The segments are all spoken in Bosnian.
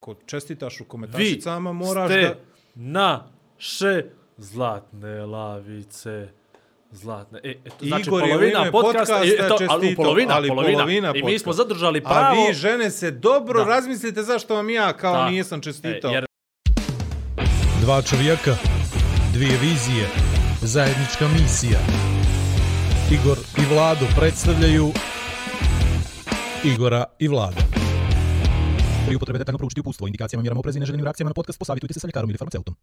Ako čestitaš u komentašicama, Vi moraš ste da... naše zlatne lavice. Zlatne. E, eto, znači Igor je u polovina ime podcasta, podcasta e, eto, ali polovina, ali polovina. polovina I mi smo zadržali A pravo. vi, žene, se dobro Da. razmislite zašto vam ja kao Da. nisam čestitao. E, jer Dva čovjeka, dvije vizije, zajednička misija. Igor i Vlado predstavljaju Igora i Vlada. Pri upotrebe detaljno proučiti upustvo, indikacijama, mjerama oprezi i neželjenim reakcijama na podcast, posavitujte se sa ljekarom ili farmaceutom.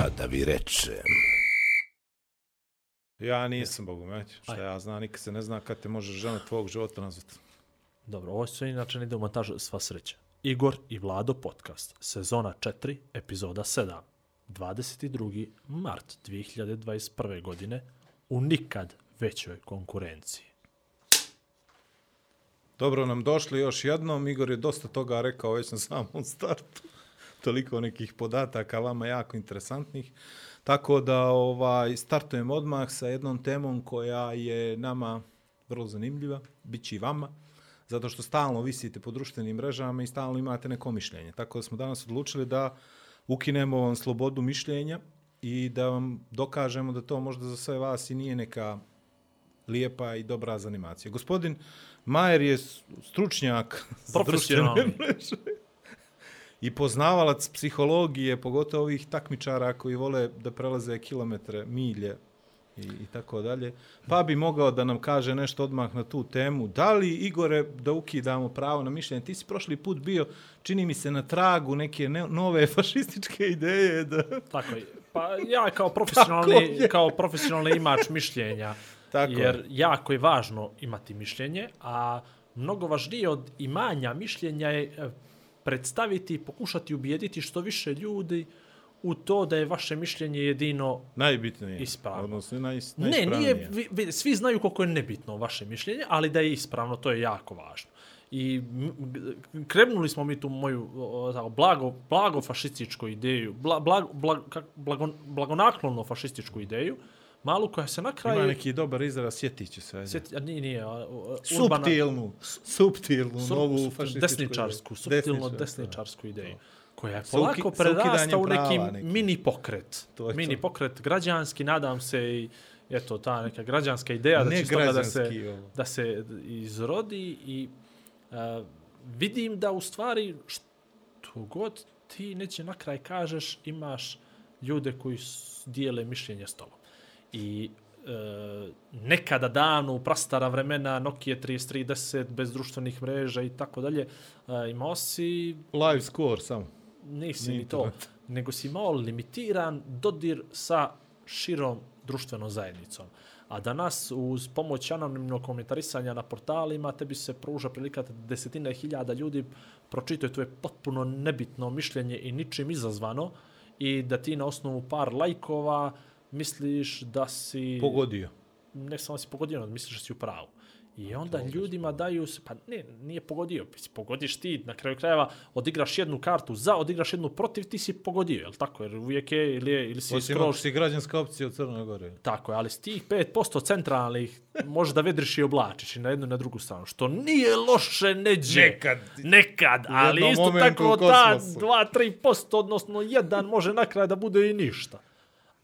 A da vi rečem. Ja nisam bogumeć, šta ja znam, nikad se ne zna kad te može žena tvojeg života nazvati. Dobro, ovo sve inače ne ide u montaž sva sreća. Igor i Vlado podcast, sezona 4, epizoda 7, 22. mart 2021. godine, u nikad većoj konkurenciji. Dobro nam došli još jednom, Igor je dosta toga rekao već na samom startu. Toliko nekih podataka vama jako interesantnih. Tako da ovaj startujem odmah sa jednom temom koja je nama vrlo zanimljiva, bit će i vama, zato što stalno visite po društvenim mrežama i stalno imate neko mišljenje. Tako da smo danas odlučili da ukinemo vam slobodu mišljenja i da vam dokažemo da to možda za sve vas i nije neka lijepa i dobra zanimacija. Gospodin Majer je stručnjak Profesionalni. i poznavalac psihologije, pogotovo ovih takmičara koji vole da prelaze kilometre, milje i, i tako dalje. Pa bi mogao da nam kaže nešto odmah na tu temu. Da li, Igore, da ukidamo pravo na mišljenje? Ti si prošli put bio, čini mi se, na tragu neke ne, nove fašističke ideje da... Tako je. Pa ja kao profesionalni, kao profesionalni imač mišljenja, Tako je. jer jako je važno imati mišljenje, a mnogo važnije od imanja mišljenja je e, predstaviti i pokušati ubijediti što više ljudi u to da je vaše mišljenje jedino Najbitnije. Ispravno. Odnosno, naj, Ne, nije, vi, vi, svi znaju koliko je nebitno vaše mišljenje, ali da je ispravno, to je jako važno. I krenuli smo mi tu moju tako, blago, blago fašističku ideju, bla, blag, blag, kak, blago, blagonaklono fašističku ideju, malu koja se na kraju... Ima neki dobar izraz, sjetit će se. Sjeti, a nije, nije, a, Subtilnu, subtilnu, sur- novu su- fašističku desničarsku, subtilno Desničar- desničarsku ideju koja je polako uki- sa prerasta u neki, neki. mini pokret. To je mini to. pokret građanski, nadam se i eto ta neka građanska ideja da Ne će iz toga da se, ovo. da se izrodi i uh, vidim da u stvari što god ti neće na kraj kažeš imaš ljude koji dijele mišljenje s tobom. I e, nekada davno u prastara vremena Nokia 3310 bez društvenih mreža i tako dalje e, imao si Live score samo. nisi Ni ni to, internet. nego si imao limitiran dodir sa širom društvenom zajednicom. A danas uz pomoć anonimnog komentarisanja na portalima tebi se pruža prilika da desetine hiljada ljudi pročitaju tvoje potpuno nebitno mišljenje i ničim izazvano i da ti na osnovu par lajkova misliš da si Pogodio. ne samo si pogodio, nego misliš da si u pravu. I onda ljudima daju se, pa ne, nije pogodio, pogodiš ti, na kraju krajeva odigraš jednu kartu za, odigraš jednu protiv, ti si pogodio, je li tako? Jer uvijek je, ili, je, ili si Osim skroz, si građanska opcija u Crnoj Gori. tako je, ali s tih 5% centralnih možeš da vedriš i oblačiš i na jednu i na drugu stranu, što nije loše neđe. Nekad. Nekad, ali isto tako kosmosu. 2-3%, odnosno jedan može na kraj da bude i ništa.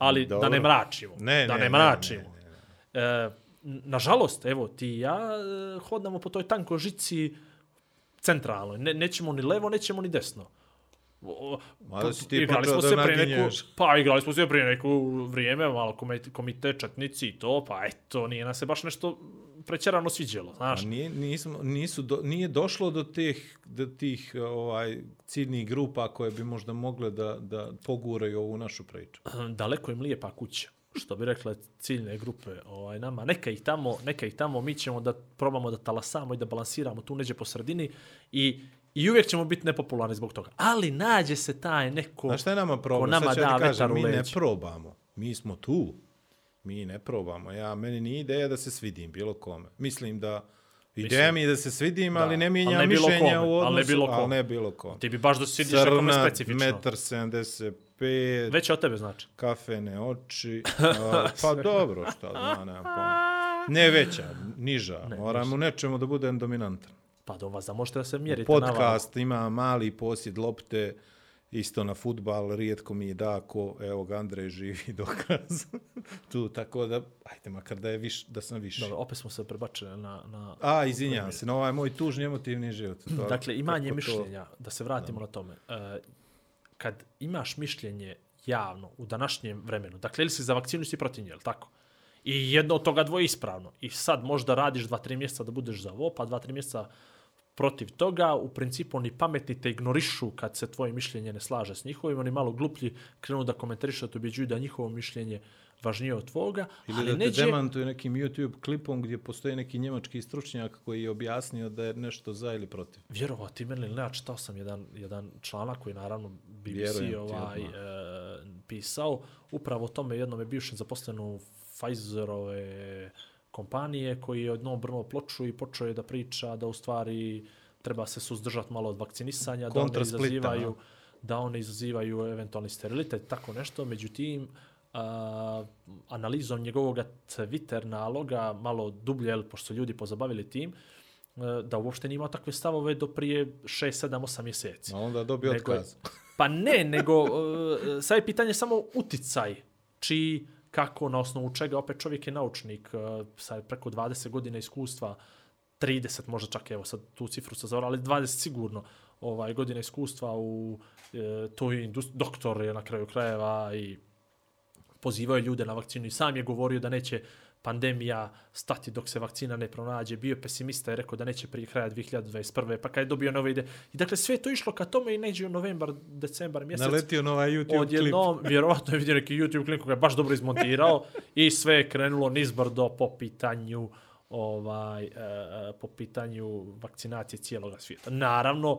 Ali Dobro. da ne mračimo. Ne, da ne, ne, ne, mračimo. ne, ne, E, nažalost, evo, ti i ja e, hodamo po toj tankoj žici centralnoj. Ne, nećemo ni levo, nećemo ni desno. Mada si ti igrali smo se pre neku, pa igrali smo se prije neku vrijeme, malo komite, komite četnici i to, pa eto, nije nam se baš nešto prećerano sviđalo, znaš. A nije, nismo, nisu do, nije došlo do tih, do tih ovaj, ciljnih grupa koje bi možda mogle da, da poguraju ovu našu priču. daleko im lijepa kuća što bi rekle ciljne grupe ovaj nama neka ih tamo neka ih tamo mi ćemo da probamo da talasamo i da balansiramo tu neđe po sredini i i uvijek ćemo biti nepopularni zbog toga. Ali nađe se taj neko Znaš šta je nama problem? ko nama Sad ću da kažem, mi ne probamo. Mi smo tu. Mi ne probamo. Ja, meni nije ideja da se svidim bilo kome. Mislim da Ideja mi je da se svidim, ali ne mijenja ali ne bilo mišljenja kome, u odnosu. ali ne bilo ali kome. ne bilo kome. Ti bi baš da se vidiš nekome Crna, specifično. metar 75, Već je od tebe znači. kafene oči. a, pa dobro, šta zna, nema pojma. Ne veća, niža. Ne, Moram u nečemu da budem dominantan. Pa do vas, da možete da se mjerite na Podcast ima mali posjed lopte, isto na futbal, rijetko mi da ko, evo ga Andrej živi dokaz. tu, tako da, ajde makar da, je viš, da sam više. Dobro, opet smo se prebačili na... na A, izvinjam se, na ovaj moj tužni emotivni život. To, Dakle, imanje kako to- mišljenja, da se vratimo na tome. E, kad imaš mišljenje javno u današnjem vremenu, dakle, ili si za vakcinu, si protiv nje, tako? I jedno od toga dvoje je ispravno. I sad možda radiš dva, tri mjeseca da budeš za ovo, pa dva, tri mjeseca protiv toga. U principu oni pametni te ignorišu kad se tvoje mišljenje ne slaže s njihovim. Oni malo gluplji krenu da komentarišu, da te objeđuju da njihovo mišljenje važnije od tvoga. Ili ali da te neđe- demantuje nekim YouTube klipom gdje postoji neki njemački stručnjak koji je objasnio da je nešto za ili protiv. Vjerovati meni ili ne, a čitao sam jedan, jedan članak koji naravno BBC Vjerujem ti ovaj, e, pisao. Upravo o tome jednom je bivšem zaposlenu Pfizerove kompanije koji je odnom brno ploču i počeo je da priča da u stvari treba se suzdržati malo od vakcinisanja, da one izazivaju, da one izazivaju eventualni sterilitet, tako nešto. Međutim, a, analizom njegovog Twitter naloga, malo dublje, jel, pošto su ljudi pozabavili tim, e, da uopšte nije imao takve stavove do prije 6, 7, 8 mjeseci. A onda dobio Nego otkaz. Pa ne, nego uh, sad je pitanje samo uticaj. Čiji, kako, na osnovu čega, opet čovjek je naučnik, e, uh, sad preko 20 godina iskustva, 30 možda čak, evo sad tu cifru sa zavora, ali 20 sigurno ovaj, godina iskustva u e, toj industriji, doktor je na kraju krajeva i pozivao je ljude na vakcinu i sam je govorio da neće pandemija stati dok se vakcina ne pronađe. Bio je pesimista i rekao da neće prije kraja 2021. Pa kad je dobio nove ide. I dakle sve to išlo ka tome i neđe u novembar, decembar mjesec. Naletio na ovaj YouTube klip. Odjednom, vjerovatno je vidio neki YouTube klip koji je baš dobro izmontirao i sve je krenulo nizbrdo po pitanju ovaj e, po pitanju vakcinacije cijelog svijeta. Naravno,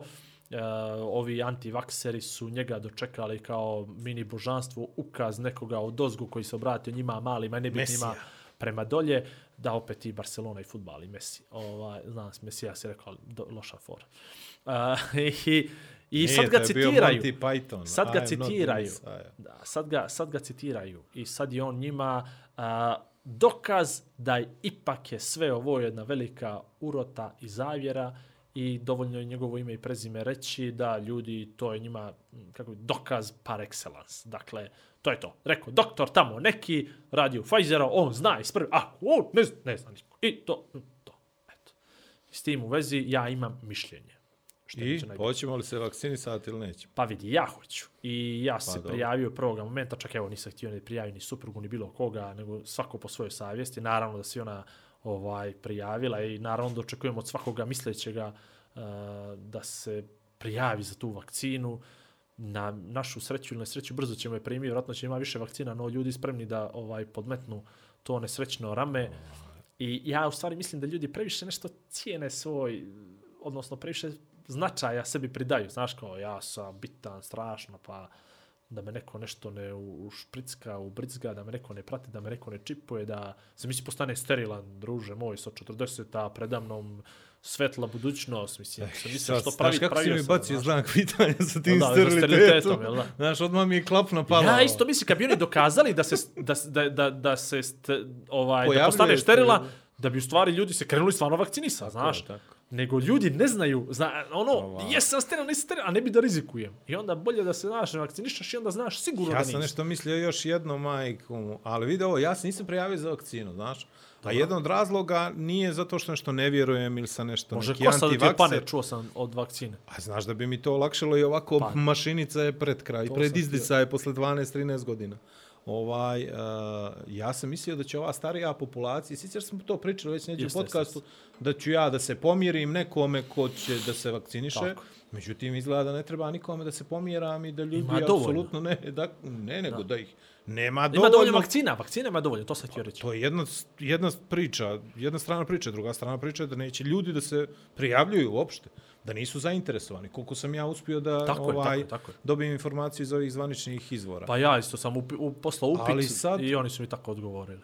e, ovi antivakseri su njega dočekali kao mini božanstvo, ukaz nekoga od ozgu koji se obratio njima malima i nebitnima Mesija. Prema dolje, da opet i Barcelona i futbal i Messi. Ovaj, znam, Mesija se rekao, do, loša fora. Uh, I, i Nije, sad to ga je bio citiraju. Monty Python. Sad ga citiraju. Da, sad, ga, sad ga citiraju i sad je on njima a, dokaz da je ipak je sve ovo jedna velika urota i zavjera i dovoljno je njegovo ime i prezime reći da ljudi, to je njima kako bi, dokaz par excellence. Dakle, to je to. Rekao, doktor tamo neki radi u Pfizeru, on zna iz prvi, a on ne zna, ne zna niko. I to, to, eto. I s tim u vezi ja imam mišljenje. Što I hoćemo li se vakcinisati ili nećemo? Pa vidi, ja hoću. I ja sam se dobro. prijavio prvog momenta, čak evo nisam htio ni prijaviti ni suprugu, ni bilo koga, nego svako po svojoj savjesti. Naravno da se ona ovaj prijavila i naravno da očekujemo od svakoga mislećega uh, da se prijavi za tu vakcinu. Na našu sreću ili nesreću brzo ćemo je primiti, vjerojatno će ima više vakcina, no ljudi spremni da ovaj podmetnu to nesrećno rame. I ja u stvari mislim da ljudi previše nešto cijene svoj, odnosno previše značaja sebi pridaju. Znaš kao, ja sam bitan, strašno, pa da me neko nešto ne u- ušpricka, ubrizga, da me neko ne prati, da me neko ne čipuje, da se misli postane sterilan, druže moj, sa 40-a predamnom svetla budućnost, mislim, se misli Sad, što pravi, kako si pravio mi sam, bacio znak pitanja sa tim Da, sterilitetom? jel da? Znaš, odmah mi je klapno pala. Ja isto mislim, kad bi oni dokazali da se, da, da, da, da se st, ovaj, da postane se, sterila, da. bi u stvari ljudi se krenuli stvarno vakcinisa, znaš. je, tako. Nego ljudi ne znaju, zna, ono, Ova. jesam steril, nisam steril, a ne bi da rizikujem. I onda bolje da se, znaš, ne vakcinišaš i onda znaš sigurno Ja da sam nisi. nešto mislio još jedno majku, ali vidi ovo, ja se nisam prijavio za vakcinu, znaš. A jedan od razloga nije zato što nešto ne vjerujem ili sam nešto Može neki kosa da ti je antivakser. pane, čuo sam od vakcine. A znaš da bi mi to olakšalo i ovako Pa. mašinica je pred kraj, To pred sam izdicaje posle 12-13 godina. Ovaj, uh, ja sam mislio da će ova starija populacija, sjećaš sam to pričali već neđe u podcastu, jeste. da ću ja da se pomirim nekome ko će da se vakciniše. Tako. Međutim, izgleda da ne treba nikome da se pomiram i da ljudi apsolutno ne, da, ne, nego da. da ih nema Ima dovoljno. dovoljno vakcina, vakcina ima dovoljno, to sam htio reći. To je jedna, jedna priča, jedna strana priča, druga strana priča je da neće ljudi da se prijavljuju uopšte, da nisu zainteresovani. Koliko sam ja uspio da Tako ovaj, tako je, tako je. dobijem informaciju iz ovih zvaničnih izvora. Pa ja isto sam upi, u, poslao upit sad- i oni su mi tako odgovorili.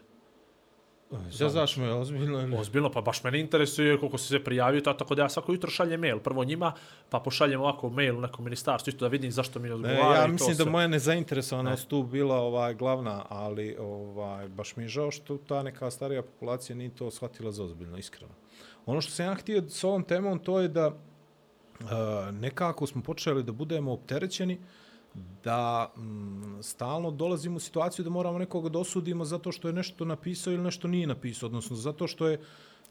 Zezaš me, ozbiljno ili? Ozbiljno, pa baš mene interesuje koliko se sve prijavio, ta- tako da ja svako jutro šaljem mail. Prvo njima, pa pošaljem ovako mail u nekom ministarstvu, isto da vidim zašto mi ne Ne, odgovaraju. ja mislim da sve. moja nezainteresovanost tu bila ovaj glavna, ali ovaj baš mi je žao što ta neka starija populacija nije to shvatila za ozbiljno, iskreno. Ono što sam ja htio s ovom temom, to je da uh, nekako smo počeli da budemo opterećeni da mm, stalno dolazimo u situaciju da moramo nekoga da osudimo zato što je nešto napisao ili nešto nije napisao, odnosno zato što je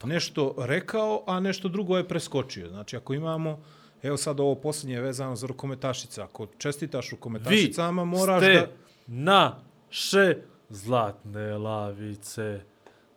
nešto rekao, a nešto drugo je preskočio. Znači, ako imamo, evo sad ovo posljednje vezano za rukometašice, ako čestitaš Vi rukometašicama, moraš ste da... naše zlatne lavice.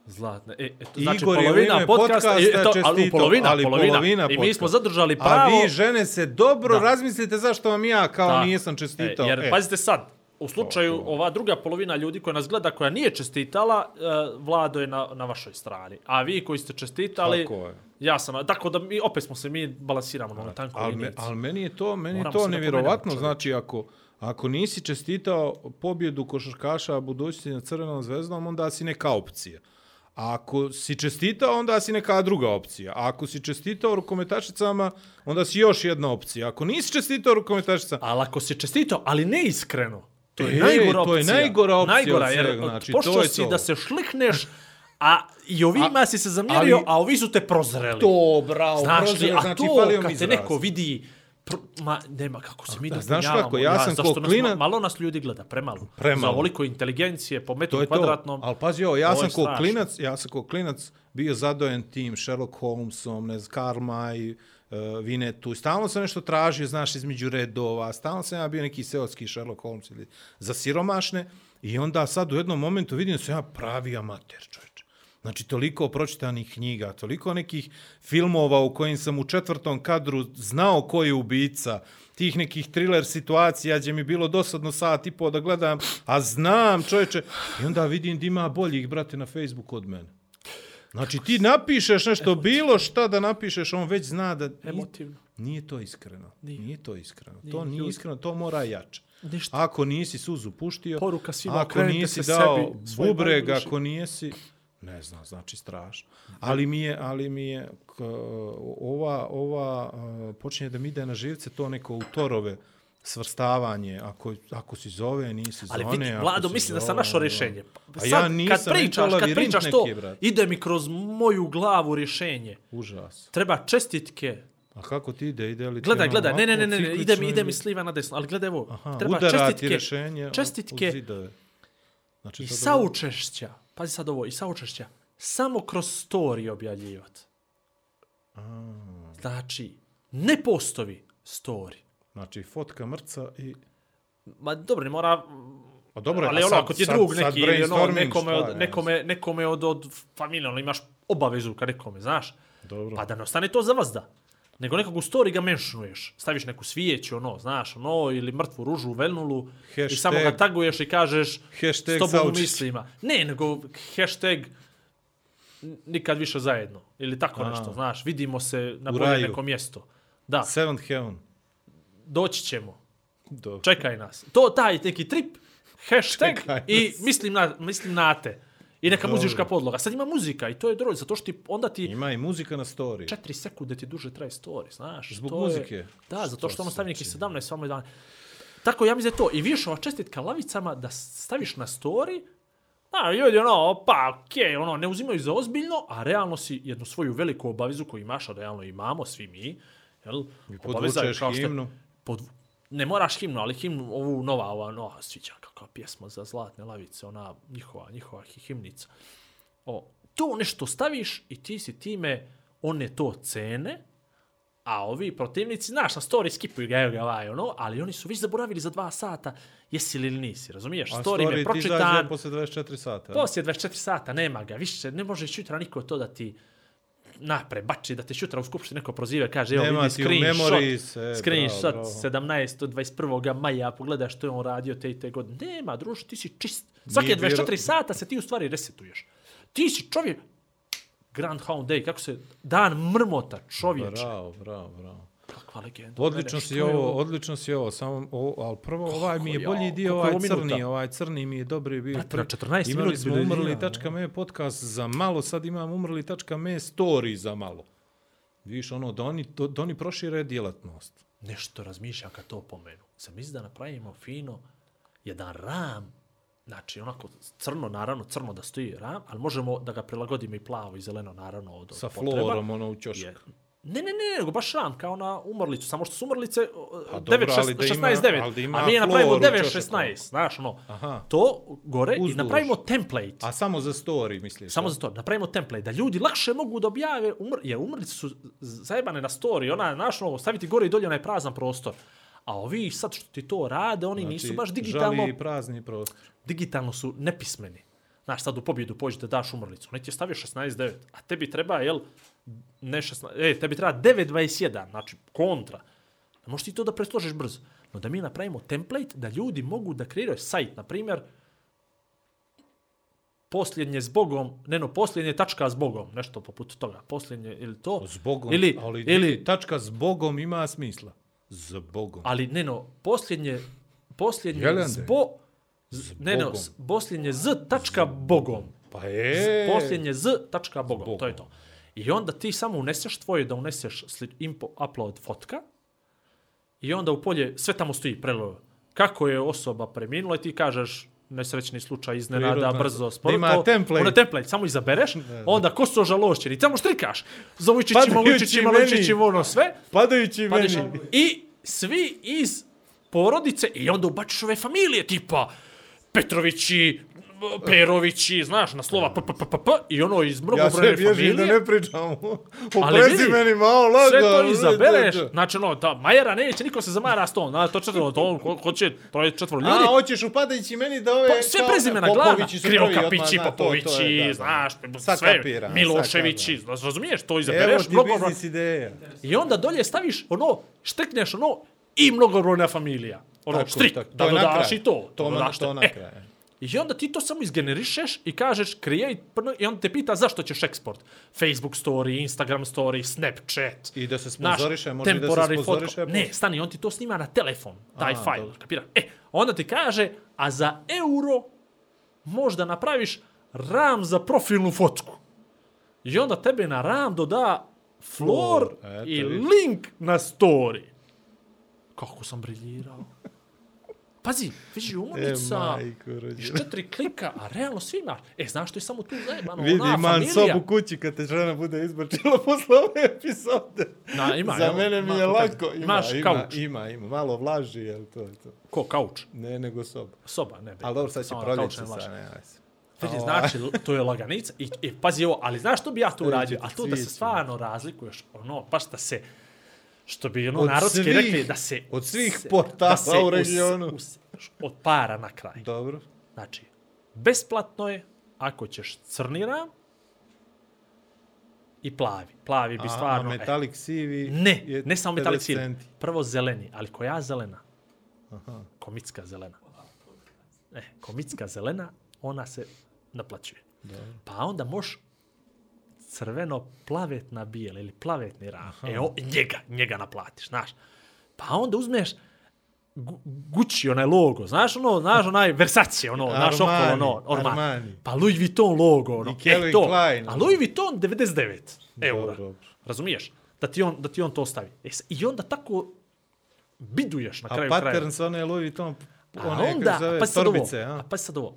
Zlatne. E, eto, znači Igor je u polovina ime podcasta, podcasta e, eto, ali čestitao, polovina, ali polovina. polovina I mi smo zadržali A pravo. vi, žene, se dobro Da. razmislite zašto vam ja kao Da. nisam čestitao. E, jer, E, pazite sad, u slučaju to. ova druga polovina ljudi koja nas gleda, koja nije čestitala, e, Vlado je na, na vašoj strani. A vi koji ste čestitali, Tako je. ja sam, tako da mi, opet smo se, mi balansiramo na tankoj ali, me, ali meni je to, meni je Moramo to nevjerovatno. Znači, ako, ako nisi čestitao pobjedu košarkaša budućnosti na Crvenom zvezdom, onda si neka opcija. A ako si čestitao, onda si neka druga opcija. A ako si čestitao rukometašicama, onda si još jedna opcija. Ako nisi čestitao rukometašicama, Ali ako si čestito, ali neiskreno, to je E, najgora to je opcija. najgora opcija Najgora, jer svega, znači, pošto to je si to. da se šlikneš, a i ovima si se zamjerio, ali- a ovi su te prozreli. to, bravo, Znaš li, prozreli, a znači, to kad te izraz. neko vidi, pr, ma, nema kako se mi da, znaš kako, ja sam zašto ko nas klinac- ma- Malo nas ljudi gleda, premalo. Premalo. Za ovoliko inteligencije po metru To kvadratnom. to. Ali pazi ovo, ja sam ko strašno. klinac, ja sam ko klinac bio zadojen tim Sherlock Holmesom, ne znam, Carmine, uh, Vinetu. Stalno sam nešto tražio, znaš, između redova. Stalno sam ja bio neki seotski Sherlock Holmes ili za siromašne. I onda sad u jednom momentu vidim da sam ja pravi amater, čovječe. Znači, toliko pročitanih knjiga, toliko nekih filmova u kojim sam u četvrtom kadru znao ko je ubica, tih nekih thriller situacija gdje mi bilo dosadno sat i po da gledam, a znam čovječe. I onda vidim da ima boljih, brate, na Facebooku od mene. Znači, ti napišeš nešto, bilo šta da napišeš, on već zna da... Emotivno. Nije to iskreno. Nije, nije to iskreno. Nije, to nije iskreno, to mora jače. Ništa. Ako nisi suzu puštio, Poruka svima, ako nisi se dao sebi, bubreg, ako nisi, ne znam, znači strašno. Ali mi je, ali mi je k, ova, ova počinje da mi ide na živce to neko u torove svrstavanje, ako, ako si zove, nisi Ali zone. vidi, ako Vlado, mislim da sam zove, našao ono. rješenje. A ja nisam, kad pričaš, kad pričaš to, neki, ide mi kroz moju glavu rješenje. Užas. Treba čestitke. A kako ti ide? Ide li ti Gledaj, ono gledaj, ne, ne, ne, ne, ne, ide mi, ide mi sliva na desno, ali gledaj ovo. Aha, Treba čestitke, rješenje čestitke. Znači, i saučešća. Pazi sad ovo, i saučešća. Samo kroz story objavljivati. Znači, ne postovi story. Znači, fotka mrca i... Ma dobro, ne mora... Pa dobro, ali ono, sad- ako ti je sad- drug sad neki, ili ono, nekome, od, nekome, nekome od, od familije, ono, imaš obavezu ka nekome, znaš? Dobro. Pa da ne ostane to za vas da. Nego nekog u story ga menšuješ. Staviš neku svijeću, ono, znaš, ono, ili mrtvu ružu, velnulu. I Hashtag- samo ga taguješ i kažeš Hashtag s tobom u mislima. Ne, nego hashtag nikad više zajedno. Ili tako A. nešto, znaš. Vidimo se na U bolje neko mjesto. Da, Seventh Heaven. doći ćemo. Dobro. Čekaj nas. To taj neki trip, hashtag Čekaj i nas. mislim na, mislim na te. I neka Dobro. muzička podloga. Sad ima muzika i to je dobro, zato što ti, onda ti Ima i muzika na story. četiri sekunde ti duže traje story, znaš. Zbog to muzike? Je, da, zato što ono stavi neki se 17, samo dan. Tako, ja mislim da je to. I vidiš ova čestitka lavicama da staviš na story, a ljudi ono, pa okej, ono, ne uzimaju za ozbiljno, a realno si jednu svoju veliku obavezu koju imaš, a realno imamo svi mi, jel? Je podvučeš himnu. Pod, ne moraš himnu, ali himnu, ovu nova, ova nova, sviđa kakva pjesma za zlatne lavice, ona njihova, njihova hi- himnica. O, to nešto staviš i ti si time, one to cene, a ovi protivnici, znaš, na story skipuju ga, ga, ovaj, ono, ali oni su već zaboravili za dva sata, jesi li ili nisi, razumiješ? A story, story me ti pročitan, izađe posle 24 sata. poslije 24 sata, nema ga, više, ne može jutra niko to da ti napre, bači, da te jutra u skupštini neko proziva, kaže, evo Nema vidi screenshot, screenshot bravo, bravo. 17. od 21. maja, pogledaš što je on radio te i te godine. Nema, druže, ti si čist. Svake Nije 24 vjero- sata se ti u stvari resetuješ. Ti si čovjek, Grand Hound Day, kako se, dan mrmota čovječe. Bravo, bravo, bravo. Kakva legenda. Odlično Mene, si ovo, odlično si ovo, samo, o, ali prvo ovaj mi je Kako, bolji jao, dio, ovaj ovo minuta? crni, ovaj crni mi je dobri bio. Prvi- 14 Imali minut smo umrli tačka me podcast za malo, sad imam umrli tačka me story za malo. Viš ono, da oni, da oni prošire djelatnost. nešto razmišlja kad to pomenu. Sam misli da napravimo fino jedan ram, znači onako crno, naravno crno da stoji ram, ali možemo da ga prilagodimo i plavo i zeleno, naravno od Sa potreba. florom, ono u ćošku. Ne, ne, ne, nego baš ram, kao na umrlicu, samo što su umrlice Pa 9, dobro, ali da ima- 16, 9, ali da ima a mi je napravimo flor u 9, ćošku. 16, znaš, ono, Aha. to gore Uzduž. i napravimo template. A samo za story, misliš? Samo za to, napravimo template, da ljudi lakše mogu da objave, umr, jer umrlice su zajebane na story, ona, znaš, ono, staviti gore i dolje onaj prazan prostor. A ovi sad što ti to rade, oni znači, nisu baš digitalno, Žali prazni prostor. digitalno su nepismeni. Znaš, sad u pobjedu pođi da daš umrlicu. Ti je stavio 16.9, a tebi treba, jel, ne 16, e, tebi treba 9.21, znači kontra. Ne možeš ti to da presložiš brzo. No da mi napravimo template da ljudi mogu da kreiraju sajt, na primjer, posljednje s Bogom, ne no, posljednje tačka s Bogom, nešto poput toga, posljednje ili to. S Bogom, Ili, ali ili, tačka s Bogom ima smisla. S Bogom. ali ne no, posljednje, posljednje Jelende. s Bo, z, ne s- posljednje z tačka Bogom. Pa je. posljednje z tačka bogom, Bogom. to je to. I onda ti samo uneseš tvoje da uneseš sli, impo, upload fotka i onda u polje sve tamo stoji prelo. Kako je osoba preminula i ti kažeš nesrećni slučaj iznenada, brzo, sporo. ima template. Ono template, samo izabereš, onda ko su žalošćeni, tamo štrikaš. Za Vujčićima, meni. Vujčićima, ono sve. Padajući meni. I svi iz porodice i onda ubačiš ove familije tipa Petrovići, Perovići, znaš, na slova p, p, p, p, p, i ono iz Ja mnogobrojne sve bježim da familije. ne pričam o Ali vidi, prezimenima, o laga. Sve to vidi, izabereš, znači ono, ta Majera neće, niko se zamara s tom, znači to četvro, to on ko- hoće, to je četvro ljudi. A, hoćeš upadajući meni da ove... Pa, sve prezimena glavna, Krivokapići, je, Popovići, znaš, sve, Miloševići, kapiram. razumiješ, to Evo izabereš, ti mnogobrojno, biznis ideja. I onda dolje staviš ono, štekneš ono i mnogobrojna familija. Ono, Tako, štrik, tako. da To dodaš i to. To, da dodaš to na E, kraju. I onda ti to samo izgenerišeš i kažeš create, prno- i on te pita zašto ćeš eksport. Facebook story, Instagram story, Snapchat. I da se sponzoriše, može i da se sponzoriše. fotko. Ne, stani, on ti to snima na telefon, taj A, fajl, dobro. kapira. E, onda ti kaže, a za euro možda napraviš RAM za profilnu fotku. I onda tebe na RAM doda Flor, eto, i link na story. Kako sam briljirao. Pazi, vidi E, umornica, majko, iz rođena. četiri klika, a realno svi imaš. E, znaš što je samo tu zajebano? Vidi, ona imam familija. sobu kući kad te žena bude izbačila posle ove epizode. Na, ima, Za mene mi je lako. Ima, Imaš ima, kauč. ima, ima, malo vlaži, jel to je to. Ko, kauč? Ne, nego soba. Soba, ne. be. Ali dobro, sad će proljeće kauču ne sad, vlaži. ne, ajde. Vidi, znači, to je laganica. I, i pazi ovo, ali znaš što bi ja tu Sve uradio? A to da se stvarno razlikuješ, ono, baš da se, što bi ono Od narodski svih- rekli, da se... od svih se- portala da u us- regionu. us- od para na kraj. Dobro. Znači, besplatno je ako ćeš crni ram i plavi. Plavi bi A, stvarno... a e, metalik sivi Ne, ne samo metalik 50 sivi. Prvo zeleni, ali koja zelena? Aha. Komicka zelena. E, komicka zelena, ona se naplaćuje. Pa onda možeš crveno plavetna bijela ili plavetni ram. E, o, njega, njega naplatiš, znaš. Pa onda uzmeš Gu- Gucci, onaj logo, znaš ono, znaš onaj Versace, ono, znaš okolo, Armani, ono, Armani. Armani. Pa Louis Vuitton logo, ono, I e, to. Klein, A ono. Louis Vuitton 99 eura. dobro. Razumiješ? Da ti on, da ti on to stavi. E, I onda tako biduješ na A kraju kraja. pattern sa one Louis Vuitton, A one, onda, kako zove, a pa sad ovo, torbice, a a? pa sad ovo,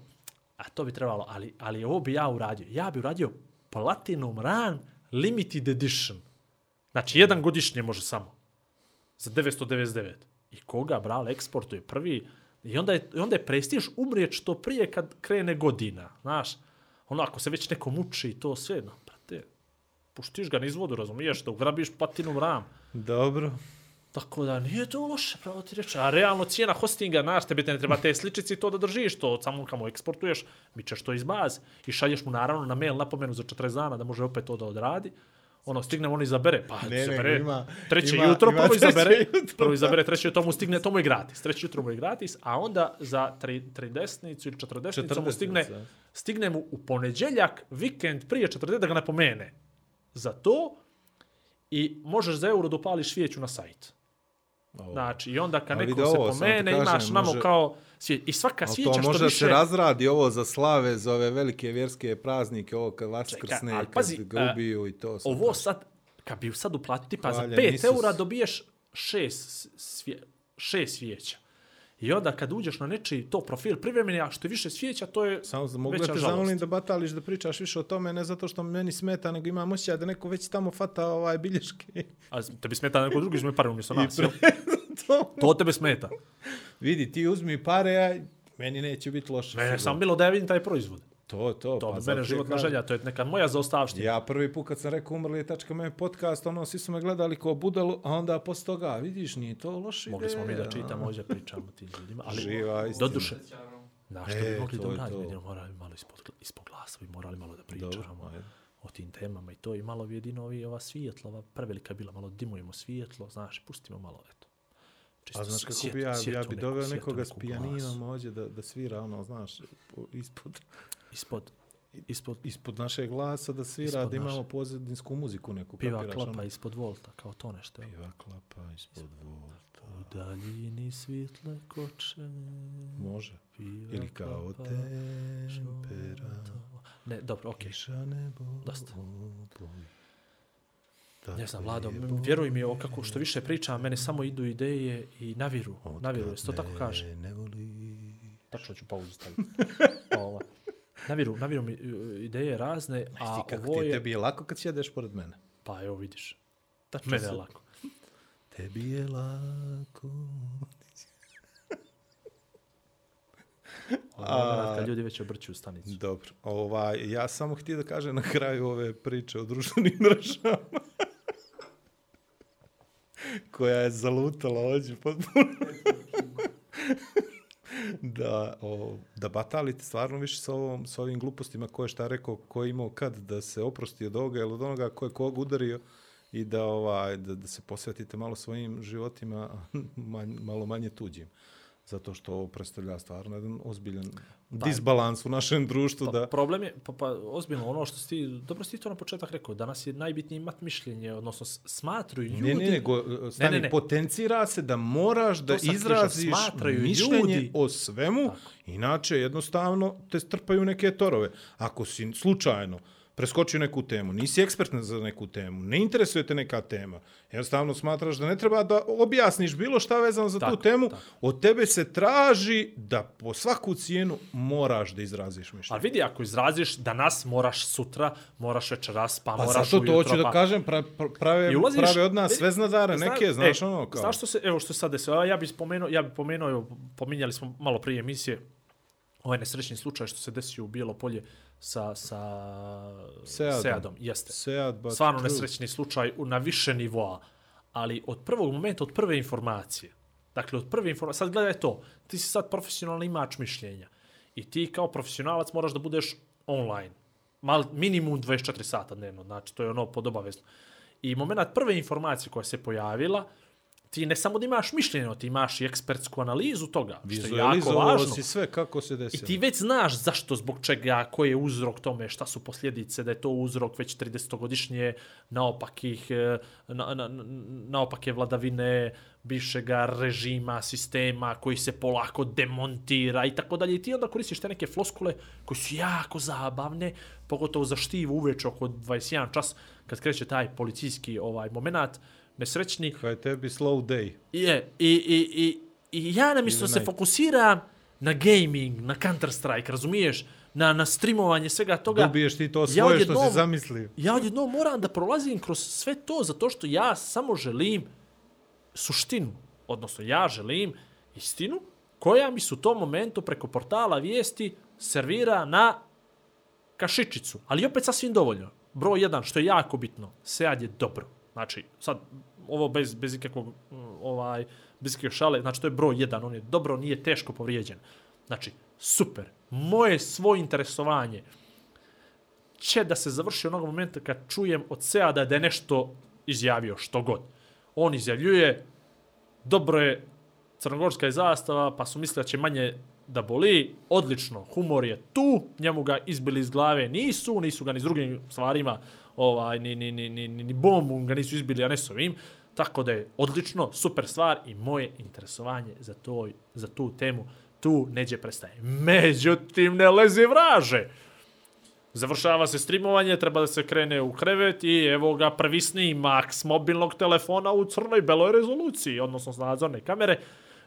a to bi trebalo, ali, ali ovo bi ja uradio. Ja bi uradio Pa Platinum Run Limited Edition. Znači, jedan godišnje može samo. Za 999. I koga, brale, eksportuje prvi. I onda je, i onda je prestiž umrijet što prije kad krene godina. Znaš, ono, ako se već neko muči i to sve, no, brate, puštiš ga na izvodu, razumiješ, da ugrabiš Platinum Ram. Dobro. Tako da nije to loše, pravo ti reći. A realno cijena hostinga, znaš, tebi te ne treba te sličice i to da držiš, to samo kamo eksportuješ, mi ćeš to iz baze. I šalješ mu naravno na mail napomenu za 40 dana da može opet to da odradi. Ono, stigne, on izabere, pa Ne, izabere nego ima- treće ima- jutro, ima prvo izabere, jutro. prvo izabere treće jutro, mu stigne, to mu je gratis. Treće jutro mu je gratis, a onda za tri, tridesnicu ili četrdesnicu mu 40, stigne, stigne mu u ponedjeljak, vikend prije 40 da ga napomene za to i možeš za euro da upališ svijeću na sajt. Ovo. Znači, i onda kad neko se ovo, ti pomene, kažem, imaš namo može- kao. I svaka svijeća to što može više... se razradi ovo za slave, za ove velike vjerske praznike, ovo kad vaskrsne, ali kad pazi, ga ubiju i to. sam Ovo sad, kad bi sad uplatio, tipa za Hvaljen 5 Isus. eura dobiješ šest, svije, šest svijeća. I onda kad uđeš na nečiji to profil privremeni, a što je više svijeća, to je Samo za- mogu veća da te žalost. zamolim da batališ da pričaš više o tome, ne zato što meni smeta, nego imam osjećaj da neko već tamo fata ovaj bilješke. A tebi smeta neko drugi uzme pare umjesto nas, jel? to. To tebe smeta. Vidi, ti uzmi pare, a meni neće biti loše. Sigurno. sam bilo da ja vidim taj proizvod. To, to. To pa mene životna želja, to je neka moja zaostavština. Ja prvi put kad sam rekao umrli je tačka me podcast, ono, svi su me gledali kao budalu, a onda posle toga, vidiš, nije to loše Mogli smo mi da čitamo, ovdje pričamo tim ljudima, ali Živa istina. doduše, na što E, bi mogli to da je uradimo, vidimo, morali malo ispod, ispod glasa, bi morali malo da pričamo Dobro, o tim temama i to i malo jedino ovi, ova svijetla, ova prevelika je bila, malo dimujemo svijetlo, znaš, pustimo malo, eto. Čisto A znaš kako svijet- bi ja, ja bi doveo nekoga s pijaninom ovdje da, da svira, ono, znaš, po- ispod, Ispod, ispod ispod našeg glasa da svira, Ispod da imamo naše. pozadinsku muziku neku. piva kapiraš, klapa ono? ispod volta, kao to nešto. jel? Piva klapa ispod volta. U daljini svjetle koče, Može. piva Ili kao klapa, tempera, Ne, dobro, okej. kiša nebo, Dosta. oboj. Ne znam, Takve Vlado, je vjeruj mi, ovo kako što više pričam, mene samo idu ideje i naviru. Naviru, to tako kaže? Ne voli. Tačno ću pauzu staviti. Ova. Naviru, naviru mi uh, ideje razne, a Ti kako ovo ti, je... tebi je lako kad sjedeš pored mene. Pa evo vidiš. Tačno Mene je lako. Tebi je lako. A... Kad ljudi već obrću stanicu. Dobro. Ovaj, ja samo htio da kažem na kraju ove priče o društvenim mrežama. koja je zalutala ovdje potpuno da, o, da batalite stvarno više sa, ovom, sa ovim glupostima ko je šta rekao, ko je imao kad da se oprosti od ovoga ili od onoga ko je kog udario i da, ovaj, da, da se posvetite malo svojim životima, malo manje tuđim. Zato što ovo predstavlja stvarno jedan ozbiljan disbalans u našem društvu. Pa, Da, Problem je, pa, pa ozbiljno, ono što si ti, dobro si ti to na početak rekao, danas je najbitnije imat mišljenje, odnosno smatruju ljudi... Ne, ne, nego, stani, ne, ne. potencira se da moraš da sam htio izraziš mišljenje ljudi. o svemu, inače jednostavno te strpaju neke torove. Ako si slučajno preskočio neku temu, nisi ekspert za neku temu, ne interesuje te neka tema, jednostavno smatraš da ne treba da objasniš bilo šta vezano za Tako, tu temu, tako. od tebe se traži da po svaku cijenu moraš da izraziš mišljenje. Ali vidi, ako izraziš danas, moraš sutra, moraš večeras, pa, Pa moraš zato to ujutro, hoću da pa... kažem, pra, pra- prave, ulaziš- prave od nas vidi, sve znadare zna- neke, znaš e, ono kao. Znaš što se, evo što se sad desilo, ja bih spomenuo, ja bih pomenuo, evo, pominjali smo malo prije emisije, ovaj nesrećni slučaj što se desio u Bijelo polje sa, sa Seadom. Seadom. Jeste. Sead, but Stvarno true. nesrećni slučaj na više nivoa. Ali od prvog momenta, od prve informacije, dakle od prve informacije, sad gledaj to, ti si sad profesionalni imač mišljenja i ti kao profesionalac moraš da budeš online. Mal, minimum 24 sata dnevno, znači to je ono podobavezno. I moment prve informacije koja se pojavila, ti ne samo da imaš mišljenje, ti imaš i ekspertsku analizu toga, što je jako važno. si sve kako se I desilo. ti već znaš zašto, zbog čega, koji je uzrok tome, šta su posljedice, da je to uzrok već 30-godišnje naopakih, e, na, na, na, naopake vladavine bivšeg režima, sistema koji se polako demontira i tako dalje. I ti onda koristiš te neke floskule koje su jako zabavne, pogotovo za štivu uveč oko 21 čas, kad kreće taj policijski ovaj moment, nesrećni, Kaj je tebi slow day. je, i, i, i, i ja namjesto se night. fokusiram na gaming, na Counter-Strike, razumiješ? Na, na streamovanje svega toga. Dobiješ ti to Ja svoje što si zamislio. Ja odjednom moram da prolazim kroz sve to zato što ja samo želim suštinu. Odnosno, ja želim istinu koja mi se u tom momentu preko portala vijesti servira na kašičicu. Ali opet sasvim dovoljno. Broj jedan, što je jako bitno, Sead je dobro. Znači, sad, ovo bez, bez ikakvog, mm, ovaj, bez ikakve šale, znači to je broj jedan, on je dobro, nije teško povrijeđen. Znači, super. Moje svoje interesovanje će da se završi onog momenta kad čujem od Seada da je nešto izjavio, što god. On izjavljuje, dobro je, crnogorska je zastava, pa su mislili da će manje da boli, odlično, humor je tu, njemu ga izbili iz glave nisu, nisu ga ni s drugim stvarima, ovaj, ni, ni, ni, ni, ni, ni bombu ga nisu izbili, a ne s ovim, tako da je odlično, super stvar i moje interesovanje za, to, za tu temu tu neđe prestaje. Međutim, ne leze vraže. Završava se streamovanje, treba da se krene u krevet i evo ga prvi snimak s mobilnog telefona u crnoj beloj rezoluciji, odnosno s nadzorne kamere.